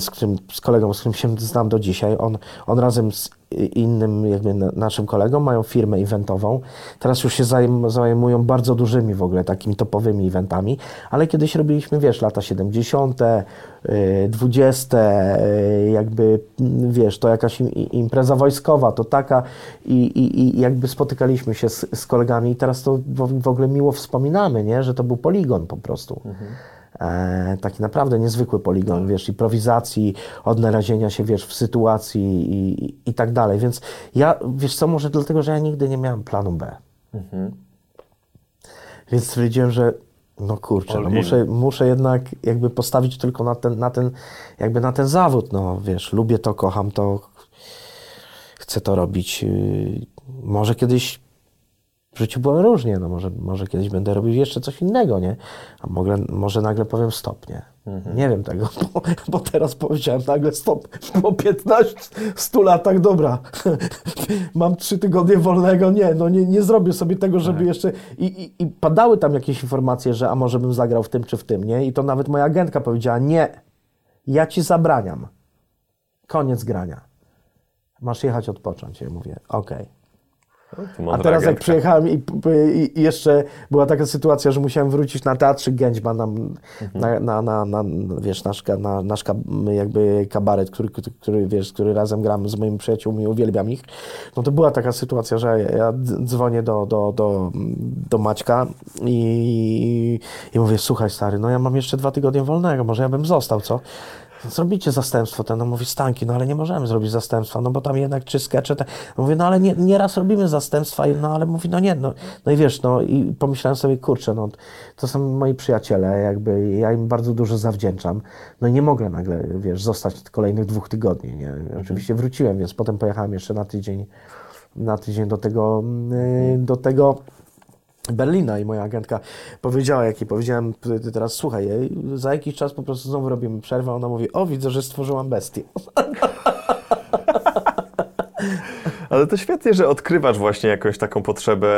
z, którym, z kolegą, z którym się znam do dzisiaj. On, on razem z innym jakby na- naszym kolegą mają firmę eventową. Teraz już się zajm, zajmują bardzo dużymi w ogóle takimi topowymi eventami, ale kiedyś robiliśmy, wiesz, lata 70., y, 20., y, jakby, mm, wiesz, to jakaś impreza wojskowa, to taka i, i, i jakby spotykaliśmy się z, z kolegami i teraz to w, ogóle miło wspominamy, nie, że to był poligon po prostu. E, taki naprawdę niezwykły poligon, wiesz, improwizacji, odnalezienia się, wiesz, w sytuacji i, i, i tak dalej. Więc ja, wiesz co, może dlatego, że ja nigdy nie miałem planu B. Więc stwierdziłem, że no kurczę, no muszę, muszę jednak jakby postawić tylko na ten, na ten, jakby na ten zawód, no wiesz, lubię to, kocham to, chcę to robić. yy, Może kiedyś w życiu było różnie, no może, może kiedyś będę robił jeszcze coś innego, nie? A mogę, może nagle powiem stop, nie? Nie wiem tego, *laughs* bo, bo teraz powiedziałem nagle stop, po 15, 100 latach, dobra, *laughs* mam trzy tygodnie wolnego, nie, no nie, nie zrobię sobie tego, żeby jeszcze, i, i, i padały tam jakieś informacje, że a może bym zagrał w tym czy w tym, nie? I to nawet moja agentka powiedziała, nie, ja ci zabraniam, koniec grania, masz jechać odpocząć, ja mówię, okej. To A teraz jak przyjechałem i, i, jeszcze była taka sytuacja, że musiałem wrócić na teatrzyk Gęćba, na, na, na, na, na, wiesz, nasz, na, nasz jakby kabaret, który, który, wiesz, który razem gram z moimi przyjaciółmi, uwielbiam ich, no to była taka sytuacja, że ja, dzwonię do, do, do, do Maćka i, i mówię, słuchaj stary, no ja mam jeszcze dwa tygodnie wolnego, może ja bym został, co? Zrobicie zastępstwo, ten no mówi Stanki, no ale nie możemy zrobić zastępstwa, no bo tam jednak trzy skecze, te... no mówię, no ale nie, nieraz robimy zastępstwa, no ale mówi, no nie, no, no i wiesz, no i pomyślałem sobie, kurczę, no to są moi przyjaciele, jakby ja im bardzo dużo zawdzięczam, no i nie mogę nagle, wiesz, zostać kolejnych dwóch tygodni, nie, oczywiście wróciłem, więc potem pojechałem jeszcze na tydzień, na tydzień do tego, yy, do tego Berlina i moja agentka powiedziała, jak jej powiedziałem ty teraz, słuchaj, ej, za jakiś czas po prostu znowu robimy przerwę, ona mówi, o widzę, że stworzyłam bestię. *laughs* Ale to świetnie, że odkrywasz właśnie jakąś taką potrzebę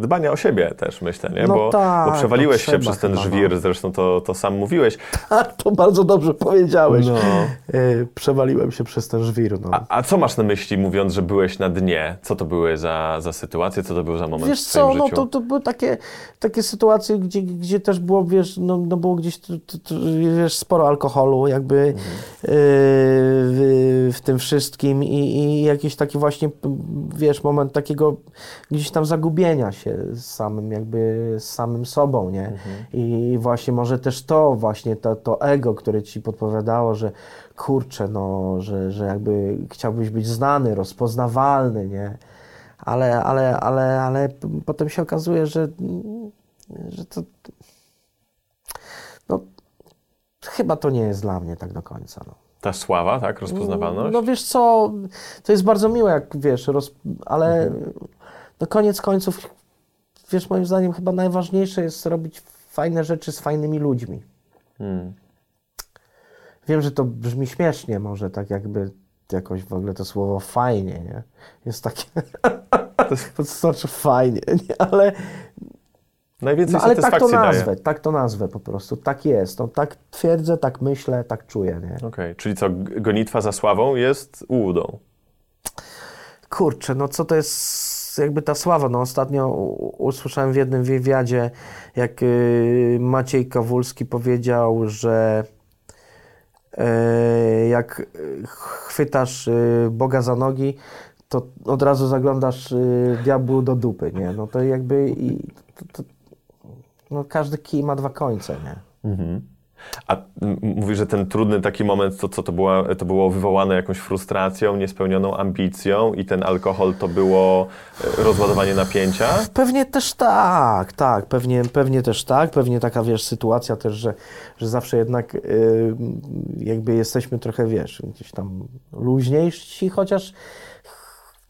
dbania o siebie też, myślę, nie? No bo, tak, bo przewaliłeś no się przez ten chyba, no. żwir, zresztą to, to sam mówiłeś. Tak, to bardzo dobrze powiedziałeś. No. E, Przewaliłem się przez ten żwir. No. A, a co masz na myśli, mówiąc, że byłeś na dnie? Co to były za, za sytuacje? Co to był za moment Wiesz w co, no to, to były takie, takie sytuacje, gdzie, gdzie też było, wiesz, no, no było gdzieś tu, tu, tu, wiesz, sporo alkoholu jakby Mhm. yy, w, w tym wszystkim i, i jakiś taki właśnie, wiesz, moment takiego gdzieś tam zagubienia się z samym jakby, z samym sobą, nie? Mhm. I właśnie może też to właśnie, to, to ego, które ci podpowiadało, że kurczę, no, że, że jakby chciałbyś być znany, rozpoznawalny, nie? ale, ale, ale, ale potem się okazuje, że, że to. No, chyba to nie jest dla mnie tak do końca. No. Ta sława, tak? Rozpoznawalność? No wiesz co, to jest bardzo miłe, jak wiesz, roz, ale no koniec końców, wiesz, moim zdaniem chyba najważniejsze jest robić fajne rzeczy z fajnymi ludźmi. Hmm. Wiem, że to brzmi śmiesznie, może tak jakby jakoś w ogóle to słowo fajnie, nie? Jest takie, to *laughs* znaczy fajnie, nie? ale Najwięcej No, ale tak to nazwę, daje. tak to nazwę po prostu, tak jest. No, tak twierdzę, tak myślę, tak czuję. Nie? Okej, czyli co, gonitwa za sławą jest ułudą. Kurczę, no co to jest jakby ta sława? No ostatnio usłyszałem w jednym wywiadzie, jak y, Maciej Kawulski powiedział, że y, jak y, chwytasz Boga za nogi, to od razu zaglądasz diabłu do dupy, nie? No to jakby i to, to, no każdy kij ma dwa końce, nie? A m, mówisz, że ten trudny taki moment, to co to, była, to było wywołane jakąś frustracją, niespełnioną ambicją i ten alkohol to było e, rozładowanie napięcia? Pewnie też tak, tak, pewnie, pewnie też tak, pewnie taka, wiesz, sytuacja też, że, że zawsze jednak y, jakby jesteśmy trochę, wiesz, gdzieś tam luźniejsi, chociaż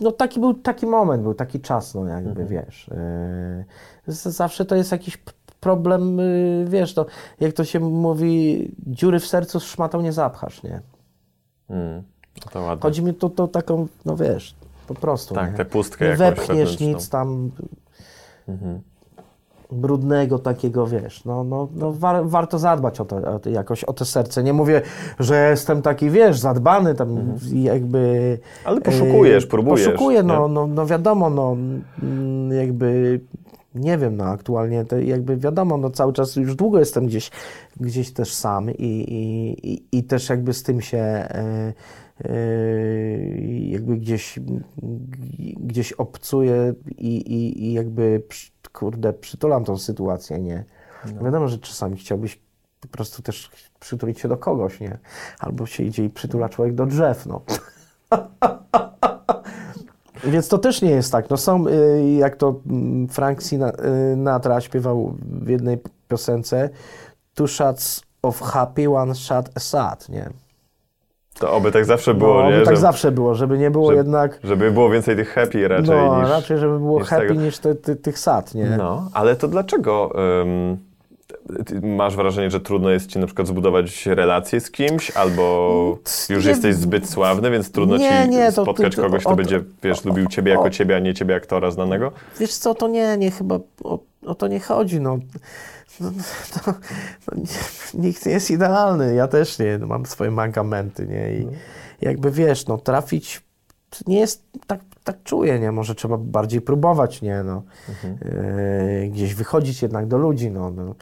no taki był taki moment, był taki czas, no jakby, wiesz. y, z- zawsze to jest jakiś problem, y, wiesz, to jak to się mówi, dziury w sercu z szmatą nie zapchasz, nie? Mm, to ładnie. Chodzi mi tu to taką, no wiesz, po prostu. Tak, nie? tę pustkę Nie wepchniesz nic tam brudnego takiego, wiesz, no, no, no war, warto zadbać o to, o to, jakoś o to serce. Nie mówię, że jestem taki, wiesz, zadbany tam jakby... Mhm. Ale poszukujesz, e, próbujesz, Poszukuję, no, no, no wiadomo, no mm, jakby... Nie wiem, no aktualnie to jakby wiadomo, no cały czas już długo jestem gdzieś, gdzieś też sam i, i, i, też jakby z tym się e, e, jakby gdzieś, gdzieś obcuję i, i, i jakby kurde przytulam tą sytuację, nie? Wiadomo, że czasami chciałbyś po prostu też przytulić się do kogoś, nie? Albo się idzie i przytula człowiek do drzew, no. *laughs* Więc to też nie jest tak. No są, y, jak to mm, Frank Sinatra śpiewał w jednej piosence, two shots of happy, one shot a sad, nie? To oby tak zawsze było, no, nie? by tak Że- zawsze było, żeby nie było żeby- jednak... Żeby było więcej tych happy raczej no, niż... raczej, żeby było niż happy tego. niż te, te, tych sad, nie? No, ale to dlaczego ty masz wrażenie, że trudno jest ci na przykład zbudować relacje z kimś, albo już nie- jesteś zbyt sławny, więc trudno Nie, ci nie, spotkać to- kogoś, kto o- będzie, wiesz, lubił ciebie jako ciebie, a nie ciebie aktora znanego? Wiesz co, to nie, nie chyba o, o to nie chodzi, no. no, to, no nie, nikt nie jest idealny, ja też nie, no, mam swoje mankamenty, nie, i jakby wiesz, no trafić nie jest, tak, tak czuję, nie, może trzeba bardziej próbować, nie, no, E, gdzieś wychodzić jednak do ludzi, no, no.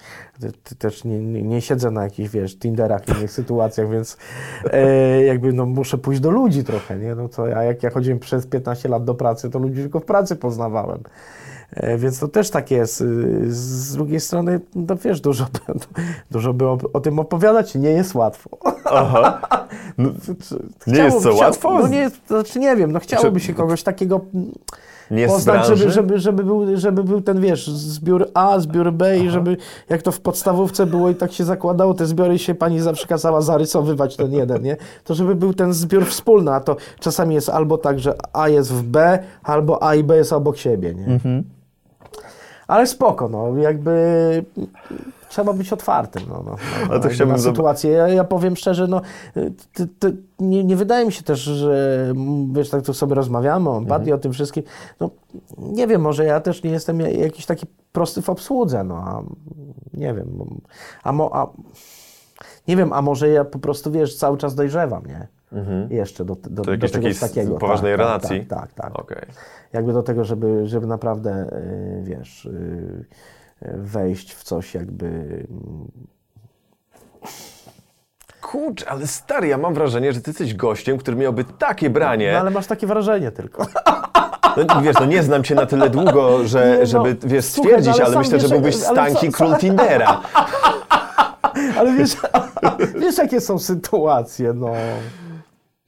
Też nie, nie, nie siedzę na jakichś, wiesz, Tinderach, innych *laughs* sytuacjach, więc e, jakby, no, muszę pójść do ludzi trochę, nie, no, co, a jak ja chodziłem przez 15 lat do pracy, to ludzi tylko w pracy poznawałem. E, Więc to też tak jest. Y, Z drugiej strony, no wiesz, dużo, by- dużo by o, o tym opowiadać, nie jest łatwo. Aha. No, *laughs* nie jest co, łatwo? No nie, jest- to znaczy nie wiem, no chciałoby się kogoś takiego nie poznać, żeby, żeby, żeby, był, żeby był ten, wiesz, zbiór A, zbiór B i żeby, jak to w podstawówce było i tak się zakładało, te zbiory się pani zawsze kazała zarysowywać ten jeden, nie? To żeby był ten zbiór wspólny, a to czasami jest albo tak, że A jest w B, albo A i B jest obok siebie, nie? Ale spoko, no, jakby trzeba być otwartym, no, no, no, Ale to chciałbym na sytuację. Ja, ja powiem szczerze, no, ty, ty, nie, nie wydaje mi się też, że wiesz, tak tu sobie rozmawiamy o empatii, Mhm. o tym wszystkim, no, nie wiem, może ja też nie jestem ja- jakiś taki prosty w obsłudze, no, a nie wiem, a, mo, a nie wiem, a może ja po prostu, wiesz, cały czas dojrzewam, nie? Jeszcze do, do, Do czegoś takiej takiego. poważnej tak, relacji? Tak, tak, tak. Okej. Jakby do tego, żeby, żeby naprawdę, y, wiesz, y, wejść w coś jakby... mm, Kurczę, ale stary, ja mam wrażenie, że ty jesteś gościem, który miałby takie branie. No ale masz takie wrażenie tylko. *laughs* No, wiesz, no nie znam cię na tyle długo, że, no, żeby wiesz, słuchaj, stwierdzić, ale ale, myślę, że wiesz, byłbyś ale stanki sam- król Tindera. *laughs* Ale wiesz, *laughs* wiesz jakie są sytuacje, no.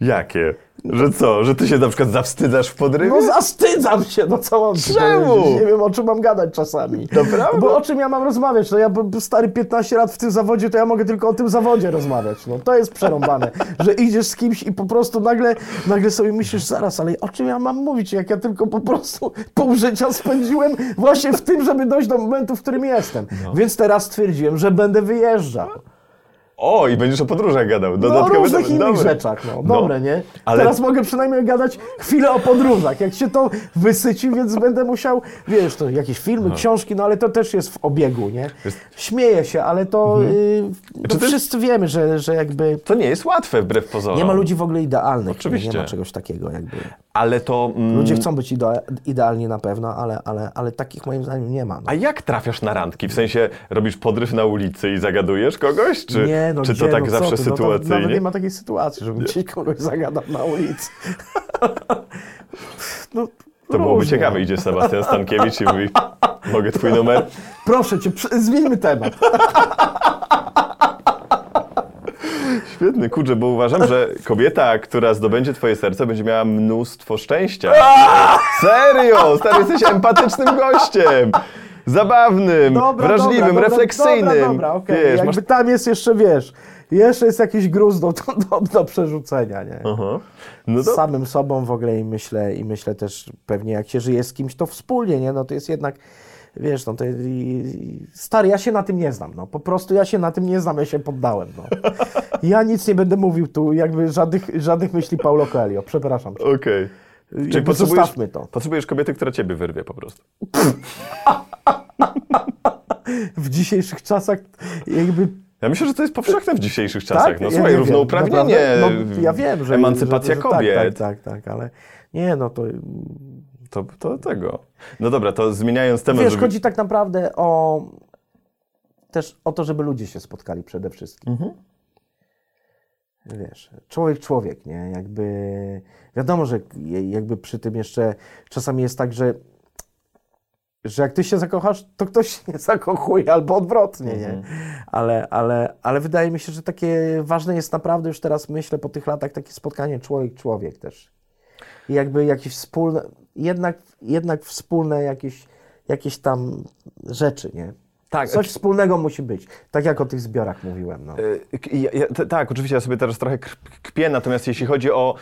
Jakie? Że co? Że ty się na przykład zawstydzasz w podrywie? No zastydzam się, no co mam Czemu? powiedzieć? Nie wiem, o czym mam gadać czasami. Naprawdę? Bo o czym ja mam rozmawiać? No ja stary 15 lat w tym zawodzie, to ja mogę tylko o tym zawodzie rozmawiać. No to jest przerąbane, *laughs* że idziesz z kimś i po prostu nagle, nagle sobie myślisz, zaraz, ale o czym ja mam mówić, jak ja tylko po prostu pół życia spędziłem właśnie w tym, żeby dojść do momentu, w którym jestem. No. Więc teraz stwierdziłem, że będę wyjeżdżał. O, i będziesz o podróżach gadał. No o różnych innych rzeczach, no. Dobre, nie? ale- Teraz mogę przynajmniej gadać chwilę o podróżach. Jak się to wysyci, więc będę musiał, wiesz, to jakieś filmy, książki, no ale to też jest w obiegu, nie? Śmieję się, ale to, y, to Czy ty- wszyscy wiemy, że, że jakby To nie jest łatwe wbrew pozorom. nie ma ludzi w ogóle idealnych. Oczywiście. Nie ma czegoś takiego jakby. Ale to... Mm, Ludzie chcą być idea- idealni na pewno, ale, ale, ale takich moim zdaniem nie ma. No. A jak trafiasz na randki? W sensie robisz podryw na ulicy i zagadujesz kogoś? Czy, nie, no czy gdzie, to tak no, zawsze ty, no, sytuacyjnie? nawet nie ma takiej sytuacji, żebym gdzieś kogoś zagadał na ulicy. *laughs* no, To byłoby różnie. ciekawe. Idzie Sebastian Stankiewicz i mówi, mogę twój numer? Proszę cię, zmieńmy temat. *laughs* Świetny, kurczę, bo uważam, że kobieta, która zdobędzie twoje serce, będzie miała mnóstwo szczęścia. *laughs* Serio! Stary, jesteś empatycznym gościem! Zabawnym, wrażliwym, dobra, refleksyjnym. Dobra, dobra, okej. Wiesz, Jakby masz... tam jest jeszcze, wiesz, jeszcze jest jakiś gruz do, do, do przerzucenia, nie? Aha. No Z to... samym sobą w ogóle i myślę, i myślę też pewnie jak się żyje z kimś, to wspólnie, nie? No to jest jednak, wiesz, no to stary, ja się na tym nie znam, no. Po prostu ja się na tym nie znam, ja się poddałem, no. *laughs* Ja nic nie będę mówił tu, jakby żadnych, żadnych myśli Paulo Coelho, przepraszam. Okej. Jakby potrzebujesz, to. potrzebujesz kobiety, która ciebie wyrwie po prostu. *laughs* W dzisiejszych czasach jakby Ja myślę, że to jest powszechne w dzisiejszych czasach. Tak? No Ja słuchaj, wiem, równouprawnienie. No, ja wiem, że emancypacja że, że, kobiet. Tak, tak, tak, tak, ale nie, no to To, to tego. No dobra, to zmieniając temat, wiesz, żeby... chodzi tak naprawdę o też o to, żeby ludzie się spotkali przede wszystkim. Mhm. Wiesz, człowiek, człowiek, nie? Jakby wiadomo, że jakby przy tym jeszcze czasami jest tak, że że jak ty się zakochasz, to ktoś się nie zakochuje, albo odwrotnie, nie? Ale, ale, ale wydaje mi się, że takie ważne jest naprawdę już teraz, myślę, po tych latach, takie spotkanie człowiek-człowiek też. I jakby jakieś wspólne, jednak, jednak wspólne jakieś, jakieś tam rzeczy, nie? Tak, Coś wspólnego musi być. Tak jak o tych zbiorach mówiłem. No. Y, Ja, ja, t- tak, oczywiście ja sobie teraz trochę kpię, natomiast jeśli chodzi o,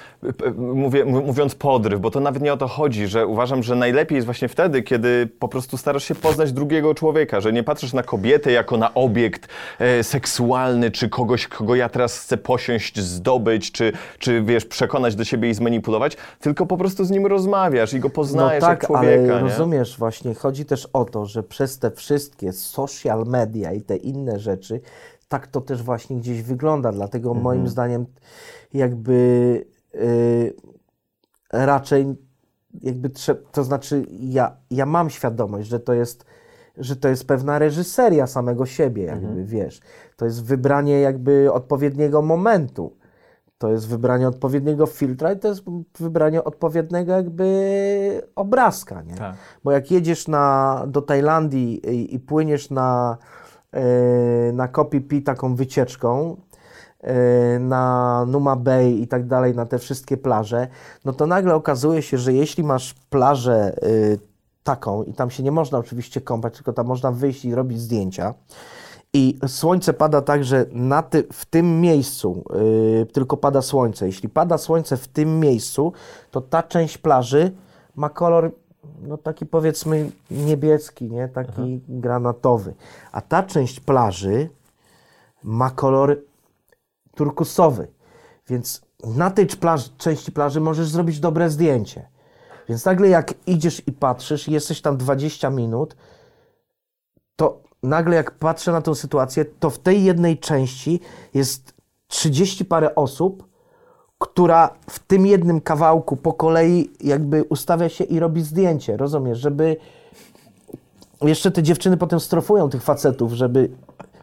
mówię, mówiąc podryw, bo to nawet nie o to chodzi, że uważam, że najlepiej jest właśnie wtedy, kiedy po prostu starasz się poznać drugiego człowieka, że nie patrzysz na kobietę jako na obiekt e, seksualny, czy kogoś, kogo ja teraz chcę posiąść, zdobyć, czy, czy wiesz, przekonać do siebie i zmanipulować, tylko po prostu z nim rozmawiasz i go No poznajesz tak, jak człowieka, ale nie? rozumiesz, właśnie chodzi też o to, że przez te wszystkie social media i te inne rzeczy, tak to też właśnie gdzieś wygląda. Dlatego Mhm. moim zdaniem jakby y, raczej jakby to znaczy ja, ja mam świadomość, że to jest że to jest pewna reżyseria samego siebie, jakby Mhm. wiesz. To jest wybranie jakby odpowiedniego momentu. To jest wybranie odpowiedniego filtra i to jest wybranie odpowiedniego jakby obrazka, nie? Tak. Bo jak jedziesz na, do Tajlandii i, i płyniesz na, yy, na Kopi Pi taką wycieczką, yy, na Numa Bay i tak dalej, na te wszystkie plaże, no to nagle okazuje się, że jeśli masz plażę yy, taką i tam się nie można oczywiście kąpać, tylko tam można wyjść i robić zdjęcia, i słońce pada tak, że na ty, w tym miejscu yy, tylko pada słońce. Jeśli pada słońce w tym miejscu, to ta część plaży ma kolor no taki powiedzmy niebieski, nie? taki granatowy. A ta część plaży ma kolor turkusowy. Więc na tej plaży, części plaży możesz zrobić dobre zdjęcie. Więc nagle jak idziesz i patrzysz, jesteś tam 20 minut, to nagle jak patrzę na tę sytuację, to w tej jednej części jest 30 parę osób, która w tym jednym kawałku po kolei jakby ustawia się i robi zdjęcie, rozumiesz, żeby jeszcze te dziewczyny potem strofują tych facetów, żeby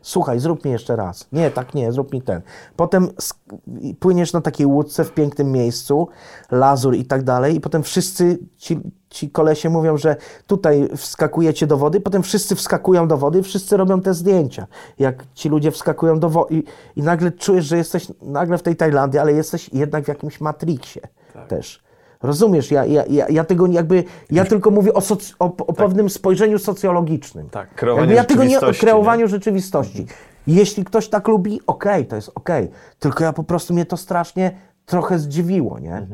słuchaj, zrób mi jeszcze raz. Nie, tak nie, zrób mi ten. Potem płyniesz na takiej łódce w pięknym miejscu, lazur i tak dalej i potem wszyscy ci, ci kolesie mówią, że tutaj wskakujecie do wody, potem wszyscy wskakują do wody i wszyscy robią te zdjęcia. Jak ci ludzie wskakują do wody i, i nagle czujesz, że jesteś nagle w tej Tajlandii, ale jesteś jednak w jakimś Matrixie też. Rozumiesz, ja, ja, ja, ja tego jakby, ja tylko mówię o, soc, o, o pewnym spojrzeniu socjologicznym. Tak, kreowanie Jakby ja tego nie o kreowaniu rzeczywistości. Jeśli ktoś tak lubi, okej, to jest okej. Tylko ja po prostu mnie to strasznie trochę zdziwiło, nie?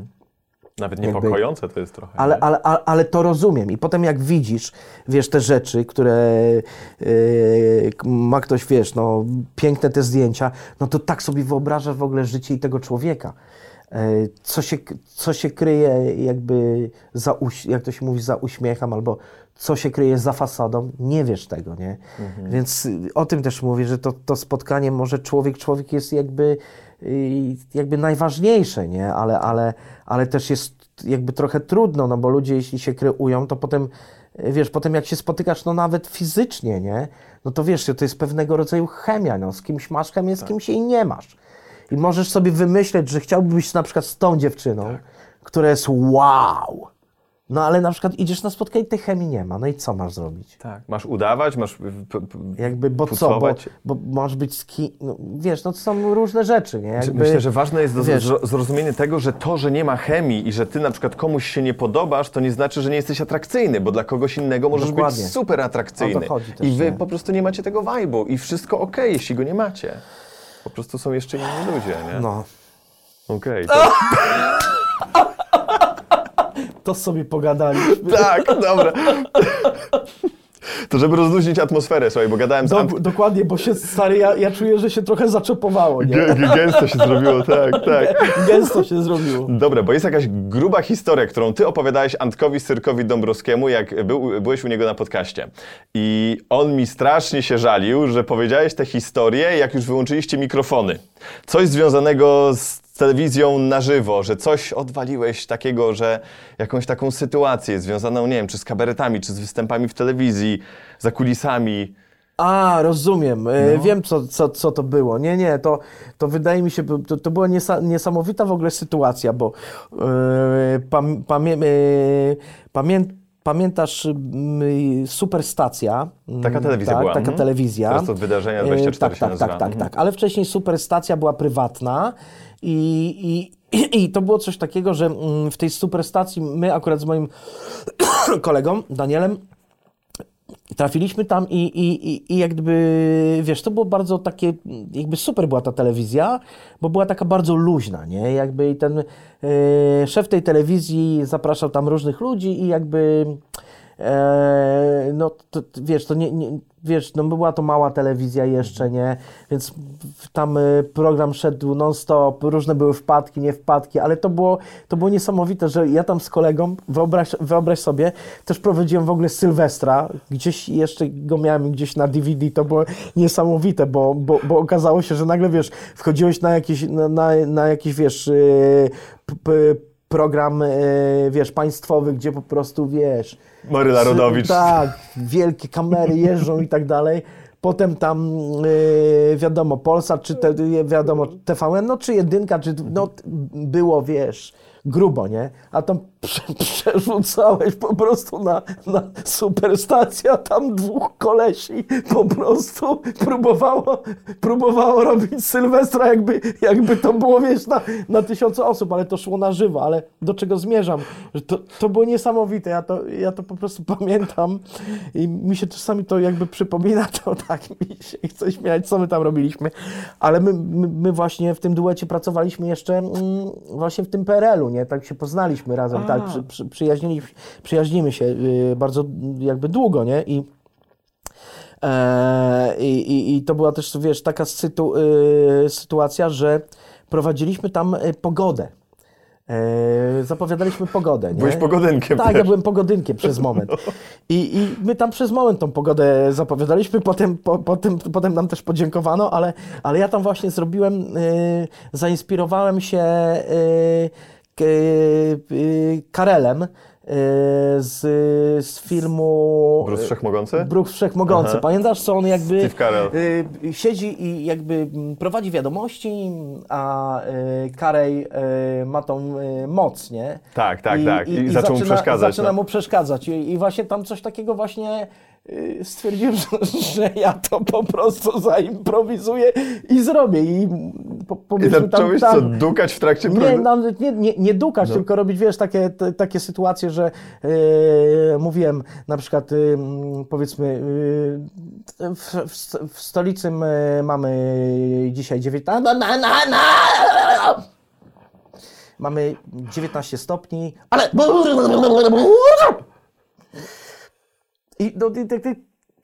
Nawet niepokojące to jest trochę. Ale, ale, ale, ale to rozumiem. I potem jak widzisz, wiesz, te rzeczy, które yy, ma ktoś, wiesz, no, piękne te zdjęcia, no to tak sobie wyobrażasz w ogóle życie i tego człowieka. Yy, Co się, co się kryje jakby za, jak to się mówi, za uśmiechem, albo co się kryje za fasadą, nie wiesz tego, nie? Więc y, o tym też mówię, że to, to spotkanie może człowiek, człowiek jest jakby, jakby najważniejsze, nie? Ale, ale, ale też jest jakby trochę trudno, no bo ludzie jeśli się kreują, to potem, wiesz, potem jak się spotykasz, no nawet fizycznie, nie? No to wiesz, to jest pewnego rodzaju chemia, no z kimś masz chemię, z kimś jej nie masz. I możesz sobie wymyśleć, że chciałbyś na przykład z tą dziewczyną, która jest wow. No ale na przykład idziesz na spotkanie, tej chemii nie ma. No i co masz zrobić? Tak. Masz udawać, masz. p- p- Jakby, bo co? Bo, pucować. bo masz być z kim... No, wiesz, no to są różne rzeczy, nie? Jakby, Myślę, że ważne jest do, wiesz- zro- zrozumienie tego, że to, że nie ma chemii i że ty na przykład komuś się nie podobasz, to nie znaczy, że nie jesteś atrakcyjny, bo dla kogoś innego możesz Dokładnie. być super atrakcyjny. O to chodzi też, I wy nie? po prostu nie macie tego vibe'u i wszystko okej, jeśli go nie macie. Po prostu są jeszcze inni ludzie, nie? No. Okej. to- *laughs* To sobie pogadaliśmy. tak, dobra. To żeby rozluźnić atmosferę, słuchaj, bo gadałem z Ant- Do, dokładnie, bo się stary, ja, ja czuję, że się trochę zaczepowało, nie? Gę- gę- Gęsto się zrobiło, tak, tak. *laughs* Gęsto się zrobiło. Dobra, bo jest jakaś gruba historia, którą ty opowiadałeś Antkowi Syrkowi Dąbrowskiemu, jak był, byłeś u niego na podcaście. I on mi strasznie się żalił, że powiedziałeś tę historię, jak już wyłączyliście mikrofony. Coś związanego z telewizją na żywo, że coś odwaliłeś takiego, że jakąś taką sytuację związaną, nie wiem, czy z kabaretami, czy z występami w telewizji, za kulisami. A, rozumiem. E, Wiem, co, co, co to było. Nie, nie, to, to wydaje mi się, to, to była niesa, niesamowita w ogóle sytuacja, bo e, pam, pamię, pamię, pamiętasz mm, Superstacja? Taka telewizja tak, była, Taka mhm. telewizja. Teraz to Wydarzenia 24 tak, się tak, nazywa. tak, tak, Mhm. tak. Ale wcześniej Superstacja była prywatna i, i, *clears throat* i to było coś takiego, że mm, w tej Superstacji my akurat z moim *clears throat* kolegą Danielem trafiliśmy tam i, i, i, i jakby, wiesz, to było bardzo takie, jakby super była ta telewizja, bo była taka bardzo luźna, nie? Jakby ten e, szef tej telewizji zapraszał tam różnych ludzi i jakby, no, to, wiesz, to nie, nie, wiesz, no była to mała telewizja jeszcze, nie? Więc tam y, program szedł non-stop, różne były wpadki, nie wpadki, ale to było, to było niesamowite, że ja tam z kolegą, wyobraź, wyobraź sobie, też prowadziłem w ogóle Sylwestra, gdzieś jeszcze go miałem gdzieś na DVD, to było niesamowite, bo, bo, bo okazało się, że nagle, wiesz, wchodziłeś na jakiś, na, na, na jakiś wiesz, y, p, p, program, y, wiesz, państwowy, gdzie po prostu, wiesz, Maryla Rodowicz. tak, wielkie kamery jeżdżą i tak dalej. Potem tam yy, wiadomo, Polsat, czy te, wiadomo, TVN, no czy jedynka, czy no było, wiesz, grubo, nie? A tam *laughs* prze, przerzucałeś po prostu na, na superstację, a tam dwóch kolesi po prostu próbowało, próbowało robić Sylwestra, jakby, jakby to było, wiesz, na, na tysiące osób, ale to szło na żywo, ale do czego zmierzam? To, to było niesamowite, ja to, ja to po prostu *laughs* pamiętam i mi się czasami to jakby przypomina, *laughs* to tak mi się chce śmiać, co my tam robiliśmy, ale my, my, my właśnie w tym duecie pracowaliśmy jeszcze mm, właśnie w tym PRL-u, nie? Tak się poznaliśmy razem, tak, przy, przy, przyjaźnili, przyjaźnimy się y, bardzo jakby długo, nie? I E, I, i, to była też, wiesz, taka sytu, y, sytuacja, że prowadziliśmy tam y, pogodę. E, zapowiadaliśmy pogodę. Nie? Byłeś pogodynkiem Tak, też. ja byłem pogodynkiem przez moment. I, I my tam przez moment tą pogodę zapowiadaliśmy, potem, po, potem, potem nam też podziękowano, ale, ale ja tam właśnie zrobiłem, y, zainspirowałem się y, k, y, Karelem y, z, z filmu... Bruce Wszechmogący? Bruks Wszechmogący. Aha. Pamiętasz, co on jakby y, siedzi i jakby prowadzi wiadomości, a y, Karej y, ma tą y, moc, nie? Tak, tak, tak. I zaczął mu przeszkadzać, Zaczyna no. mu przeszkadzać. I, I właśnie tam coś takiego właśnie y, stwierdziłem, *laughs* że, ja to po prostu zaimprowizuję i zrobię. I, po, I powiedzmy tam- zacząłeś tam- co, dukać w trakcie nie, nawet nie, nie, nie dukać, No. tylko robić, wiesz, takie, takie sytuacje, że e, mówiłem na przykład, m, powiedzmy, e, w, w, w stolicy mamy dzisiaj 19... Na, na, na, na, mamy 19 stopni, ale... I no, i, tak- tak-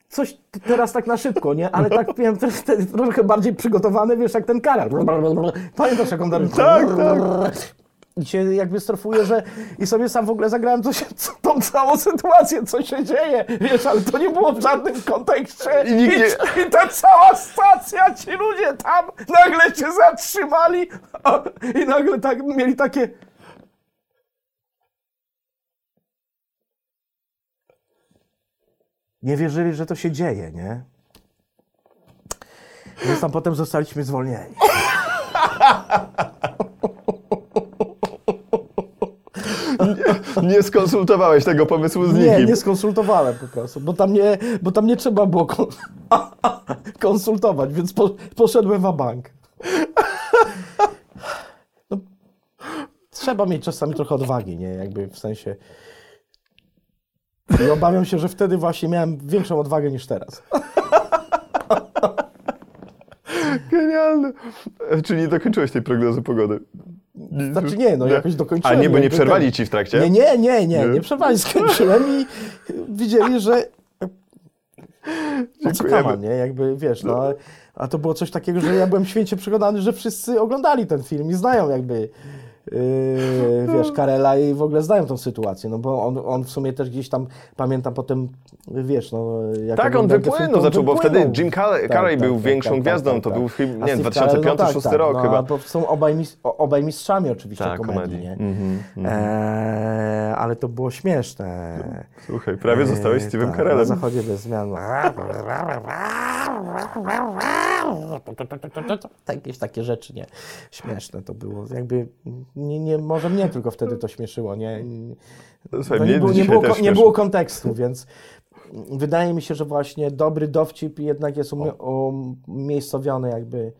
coś teraz tak na szybko, nie? Ale tak *laughs* jest wtedy trochę bardziej przygotowany, wiesz, jak ten karar. Pamiętasz, jak on tam... Tak, tak. I się jakby strofuje, że i sobie sam w ogóle zagrałem co się, co, tą całą sytuację, co się dzieje, wiesz, ale to nie było w żadnym kontekście. I nikt nie- I, i ta cała stacja, ci ludzie tam nagle się zatrzymali a, i nagle tak mieli takie... Nie wierzyli, że to się dzieje, nie? Więc tam potem zostaliśmy zwolnieni. Nie skonsultowałeś tego pomysłu z Nie, nikim. nie skonsultowałem po prostu, bo tam nie, bo tam nie trzeba było kon *laughs* konsultować, więc po, poszedłem w bank. No, trzeba mieć czasami trochę odwagi, nie? Jakby w sensie. I obawiam się, że wtedy właśnie miałem większą odwagę niż teraz. Genialne. Czyli nie dokończyłeś tej prognozy pogody? Znaczy nie, no jakoś dokończyłem. A nie, bo nie przerwali ten- ci w trakcie? Nie, nie, nie, nie, Nie? nie przerwali, skończyłem i widzieli, że no nie? Jakby, wiesz, no, a to było coś takiego, że ja byłem święcie przekonany, że wszyscy oglądali ten film i znają jakby, yy, wiesz, Karela i w ogóle znają tą sytuację, no bo on, on w sumie też gdzieś tam, pamiętam potem, wiesz, no... Jak Tak, on wypłynął, zaczął, bo wtedy Jim Carrey, Carrey był większą gwiazdą, to był film, A nie, Steve 2005 Carell, 2006 rok no, chyba. Bo są obaj, mis, obaj mistrzami oczywiście Tak, komedii, komedii. nie? Mhm, Eee, ale to było śmieszne. Słuchaj, prawie zostałeś Eee, Steve'em tak, Carellem. Na zachodzie bez zmian. Jakieś takie rzeczy, nie. Śmieszne to było. Jakby, nie, nie, może mnie tylko wtedy to śmieszyło, nie. No nie, było, nie, było, nie było kontekstu, więc wydaje mi się, że właśnie dobry dowcip jednak jest umie- umiejscowiony jakby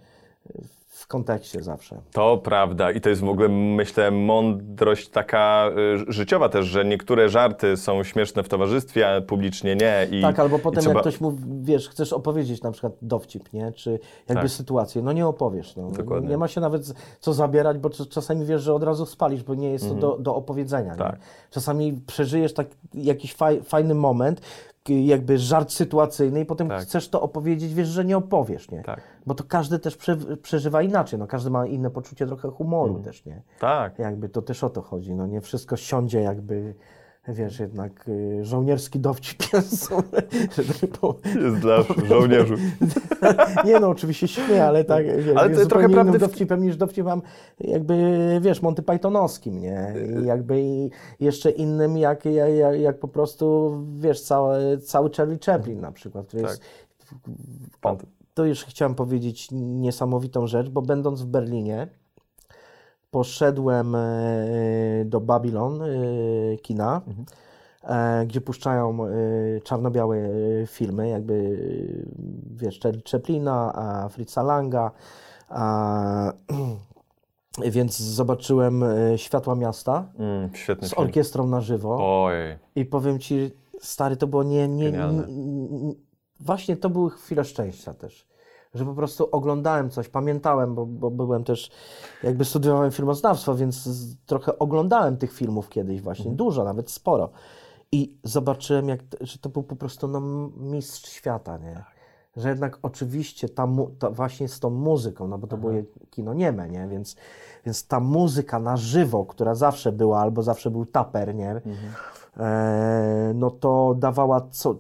w kontekście zawsze. To prawda i to jest w ogóle, myślę, mądrość taka y, życiowa też, że niektóre żarty są śmieszne w towarzystwie, a publicznie nie. I, Tak, albo potem trzeba... jak ktoś mówi, wiesz, chcesz opowiedzieć na przykład dowcip, nie? Czy jakby Tak. sytuację, no nie opowiesz. No. Dokładnie. Nie ma się nawet co zabierać, bo czas- czasami wiesz, że od razu spalisz, bo nie jest to do, do opowiedzenia. Mhm. Tak. Czasami przeżyjesz tak, jakiś faj, fajny moment, jakby żart sytuacyjny i potem Tak. chcesz to opowiedzieć, wiesz, że nie opowiesz, nie? Tak. Bo to każdy też prze, przeżywa inaczej, no każdy ma inne poczucie trochę humoru Mhm. też, nie? Tak. Jakby to też o to chodzi, no nie wszystko siądzie jakby, wiesz, jednak y, żołnierski dowcip *laughs* jest, tak. Jest dla żołnierzy. *laughs* Nie no, oczywiście śmieję, ale tak, wiesz, Ale jest trochę prawdy dowcipem niż dowcipem jakby, wiesz, Monty Pythonowskim, nie? I jakby i jeszcze innym jak, jak, jak, po prostu, wiesz, cały, cały Charlie Chaplin na przykład, który jest... O, to już chciałem powiedzieć niesamowitą rzecz, bo będąc w Berlinie, poszedłem e, do Babylon e, kina, e, gdzie puszczają czarno-białe filmy, jakby wiesz, Chaplina, a Fritza Langa, a, *clears throat* więc zobaczyłem Światła Miasta Mm, z film. orkiestrą na żywo. Oj, I powiem ci, stary, to było nie. nie, nie, nie właśnie to były chwile szczęścia też. Że po prostu oglądałem coś, pamiętałem, bo, bo byłem też, jakby studiowałem filmoznawstwo, więc trochę oglądałem tych filmów kiedyś właśnie, dużo, nawet sporo. I zobaczyłem, jak, że to był po prostu no, mistrz świata, nie? Że jednak oczywiście ta, ta właśnie z tą muzyką, no bo to było kino nieme, nie? Więc, więc ta muzyka na żywo, która zawsze była, albo zawsze był taper, nie? E, no to dawała co,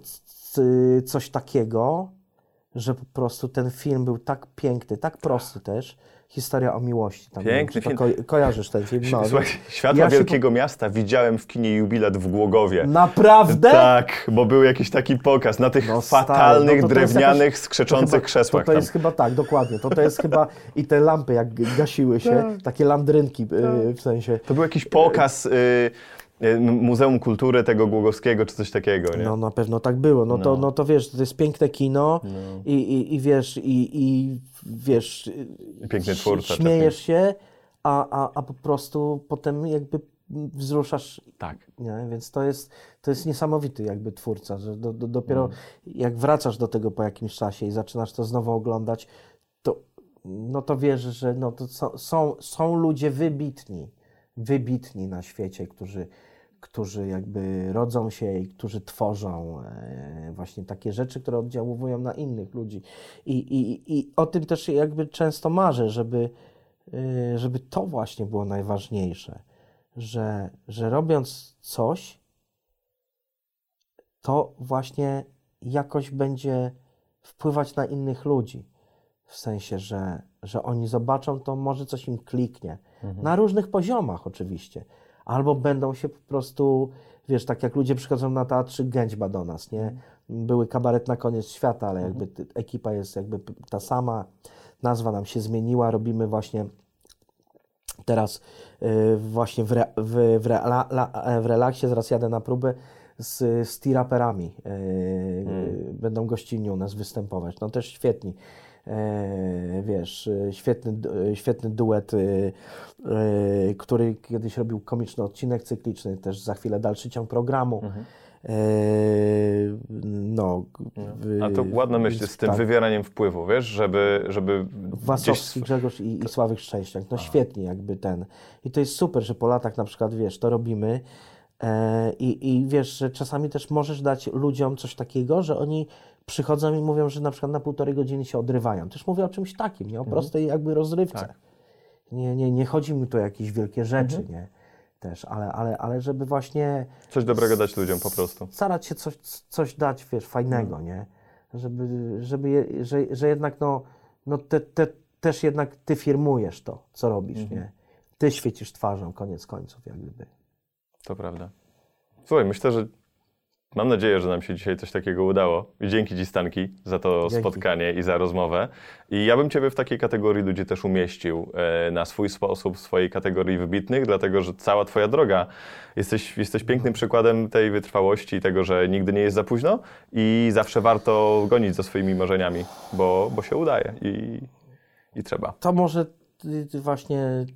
coś takiego, że po prostu ten film był tak piękny, tak prosty też. Historia o miłości. Tam Piękny wiem, to ko- kojarzysz ten film? No, *laughs* Słuchaj, Światła ja Wielkiego Miasta widziałem w kinie Jubilat w Głogowie. Naprawdę? Tak, bo był jakiś taki pokaz na tych No stary, fatalnych, no drewnianych, jakaś- skrzeczących to chyba, krzesłach To, to jest chyba tak, dokładnie. To, to jest chyba *laughs* i te lampy jak gasiły się, Tak. takie landrynki y, w sensie. To był jakiś pokaz y, y, Muzeum Kultury tego Głogowskiego, czy coś takiego, nie? No na pewno tak było. No, To, No. no to wiesz, to jest piękne kino i, i, i wiesz, i, i wiesz, Piękny twórca Śmiejesz się, a, a, a po prostu potem jakby wzruszasz Tak. Nie? Więc to jest, to jest niesamowity jakby twórca, że do, do, dopiero Mm. jak wracasz do tego po jakimś czasie i zaczynasz to znowu oglądać, to, no to wiesz, że no to są, są, są ludzie wybitni, wybitni na świecie, którzy, którzy jakby rodzą się i którzy tworzą e, właśnie takie rzeczy, które oddziałują na innych ludzi. I, i, I o tym też jakby często marzę, żeby, e, żeby to właśnie było najważniejsze że, że robiąc coś, to właśnie jakoś będzie wpływać na innych ludzi. W sensie, że, że oni zobaczą, to może coś im kliknie. Na różnych poziomach oczywiście. Albo będą się po prostu, wiesz, tak jak ludzie przychodzą na teatrze Gęćba do nas, nie? Były kabaret na koniec świata, ale jakby ty- ekipa jest jakby ta sama, nazwa nam się zmieniła, robimy właśnie teraz y, właśnie w, re, w, w, rela, la, w relaksie, zaraz jadę na próbę z, z T-raperami. y, y, Będą gościnni u nas występować. No też świetni. E, wiesz, y, świetny, y, świetny duet, który kiedyś robił komiczny odcinek cykliczny, też za chwilę dalszy ciąg programu. E, no, A to ładna myśl z tym tak. wywieraniem wpływu, wiesz, żeby, żeby Wasowski, gdzieś... Grzegorz i, i Sławek Szczęśniak. No świetnie jakby ten. I to jest super, że po latach na przykład, wiesz, to robimy e, i, i wiesz, że czasami też możesz dać ludziom coś takiego, że oni przychodzą i mówią, że na przykład na półtorej godziny się odrywają. Też mówię o czymś takim, nie? O prostej jakby rozrywce. Tak. Nie, nie, nie chodzi mi tu o jakieś wielkie rzeczy, nie? Też, ale, ale, ale żeby właśnie Coś dobrego dać ludziom po prostu. starać się coś, coś dać, wiesz, fajnego, nie? Żeby, żeby je, że, że jednak, no, no te, te, też jednak ty firmujesz to, co robisz, nie? Ty świecisz twarzą, koniec końców, jak gdyby. To prawda. Słuchaj, myślę, że mam nadzieję, że nam się dzisiaj coś takiego udało. Dzięki Ci, Stanki, za to Dzięki. spotkanie i za rozmowę. I ja bym Ciebie w takiej kategorii ludzi też umieścił e, na swój sposób, w swojej kategorii wybitnych, dlatego że cała Twoja droga, jesteś, jesteś pięknym przykładem tej wytrwałości i tego, że nigdy nie jest za późno i zawsze warto gonić za swoimi marzeniami, bo, bo się udaje. I, i trzeba. To może właśnie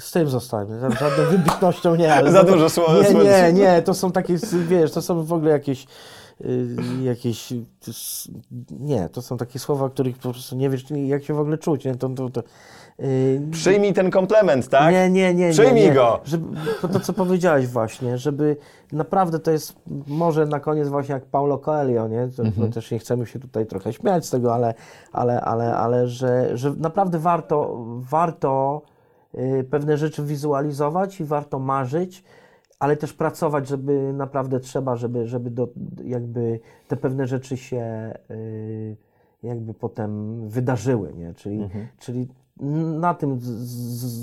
z tym zostańmy. Ża- Żadną wybitnością nie, ale *laughs* Za dużo słowa- Nie, nie, nie, to są takie, wiesz, to są w ogóle jakieś y, jakieś nie, to są takie słowa, których po prostu nie wiesz jak się w ogóle czuć. Nie? To, to, to, y, Przyjmij ten komplement, tak? Nie, nie, nie. Przyjmij nie, nie. go. Żeby, to, co powiedziałeś właśnie, żeby naprawdę to jest może na koniec właśnie jak Paulo Coelho, nie? To, Mhm. też nie chcemy się tutaj trochę śmiać z tego, ale, ale, ale, ale że, że naprawdę warto, warto pewne rzeczy wizualizować i warto marzyć, ale też pracować, żeby naprawdę trzeba, żeby, żeby do, jakby te pewne rzeczy się y, jakby potem wydarzyły, nie? Czyli, Mhm. czyli na tym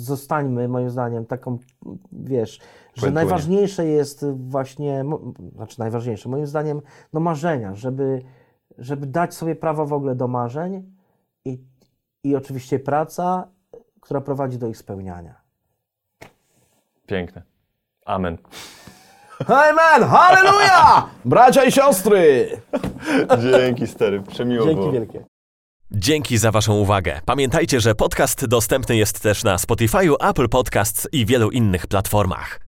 zostańmy, moim zdaniem, taką, wiesz, że najważniejsze jest właśnie, znaczy najważniejsze, moim zdaniem, no marzenia, żeby, żeby dać sobie prawo w ogóle do marzeń i, i oczywiście praca, która prowadzi do ich spełniania. Piękne. Amen. Amen! Halleluja! Bracia i siostry! Dzięki stary, przemiło było. Dzięki wielkie. Dzięki za Waszą uwagę. Pamiętajcie, że podcast dostępny jest też na Spotify, Apple Podcasts i wielu innych platformach.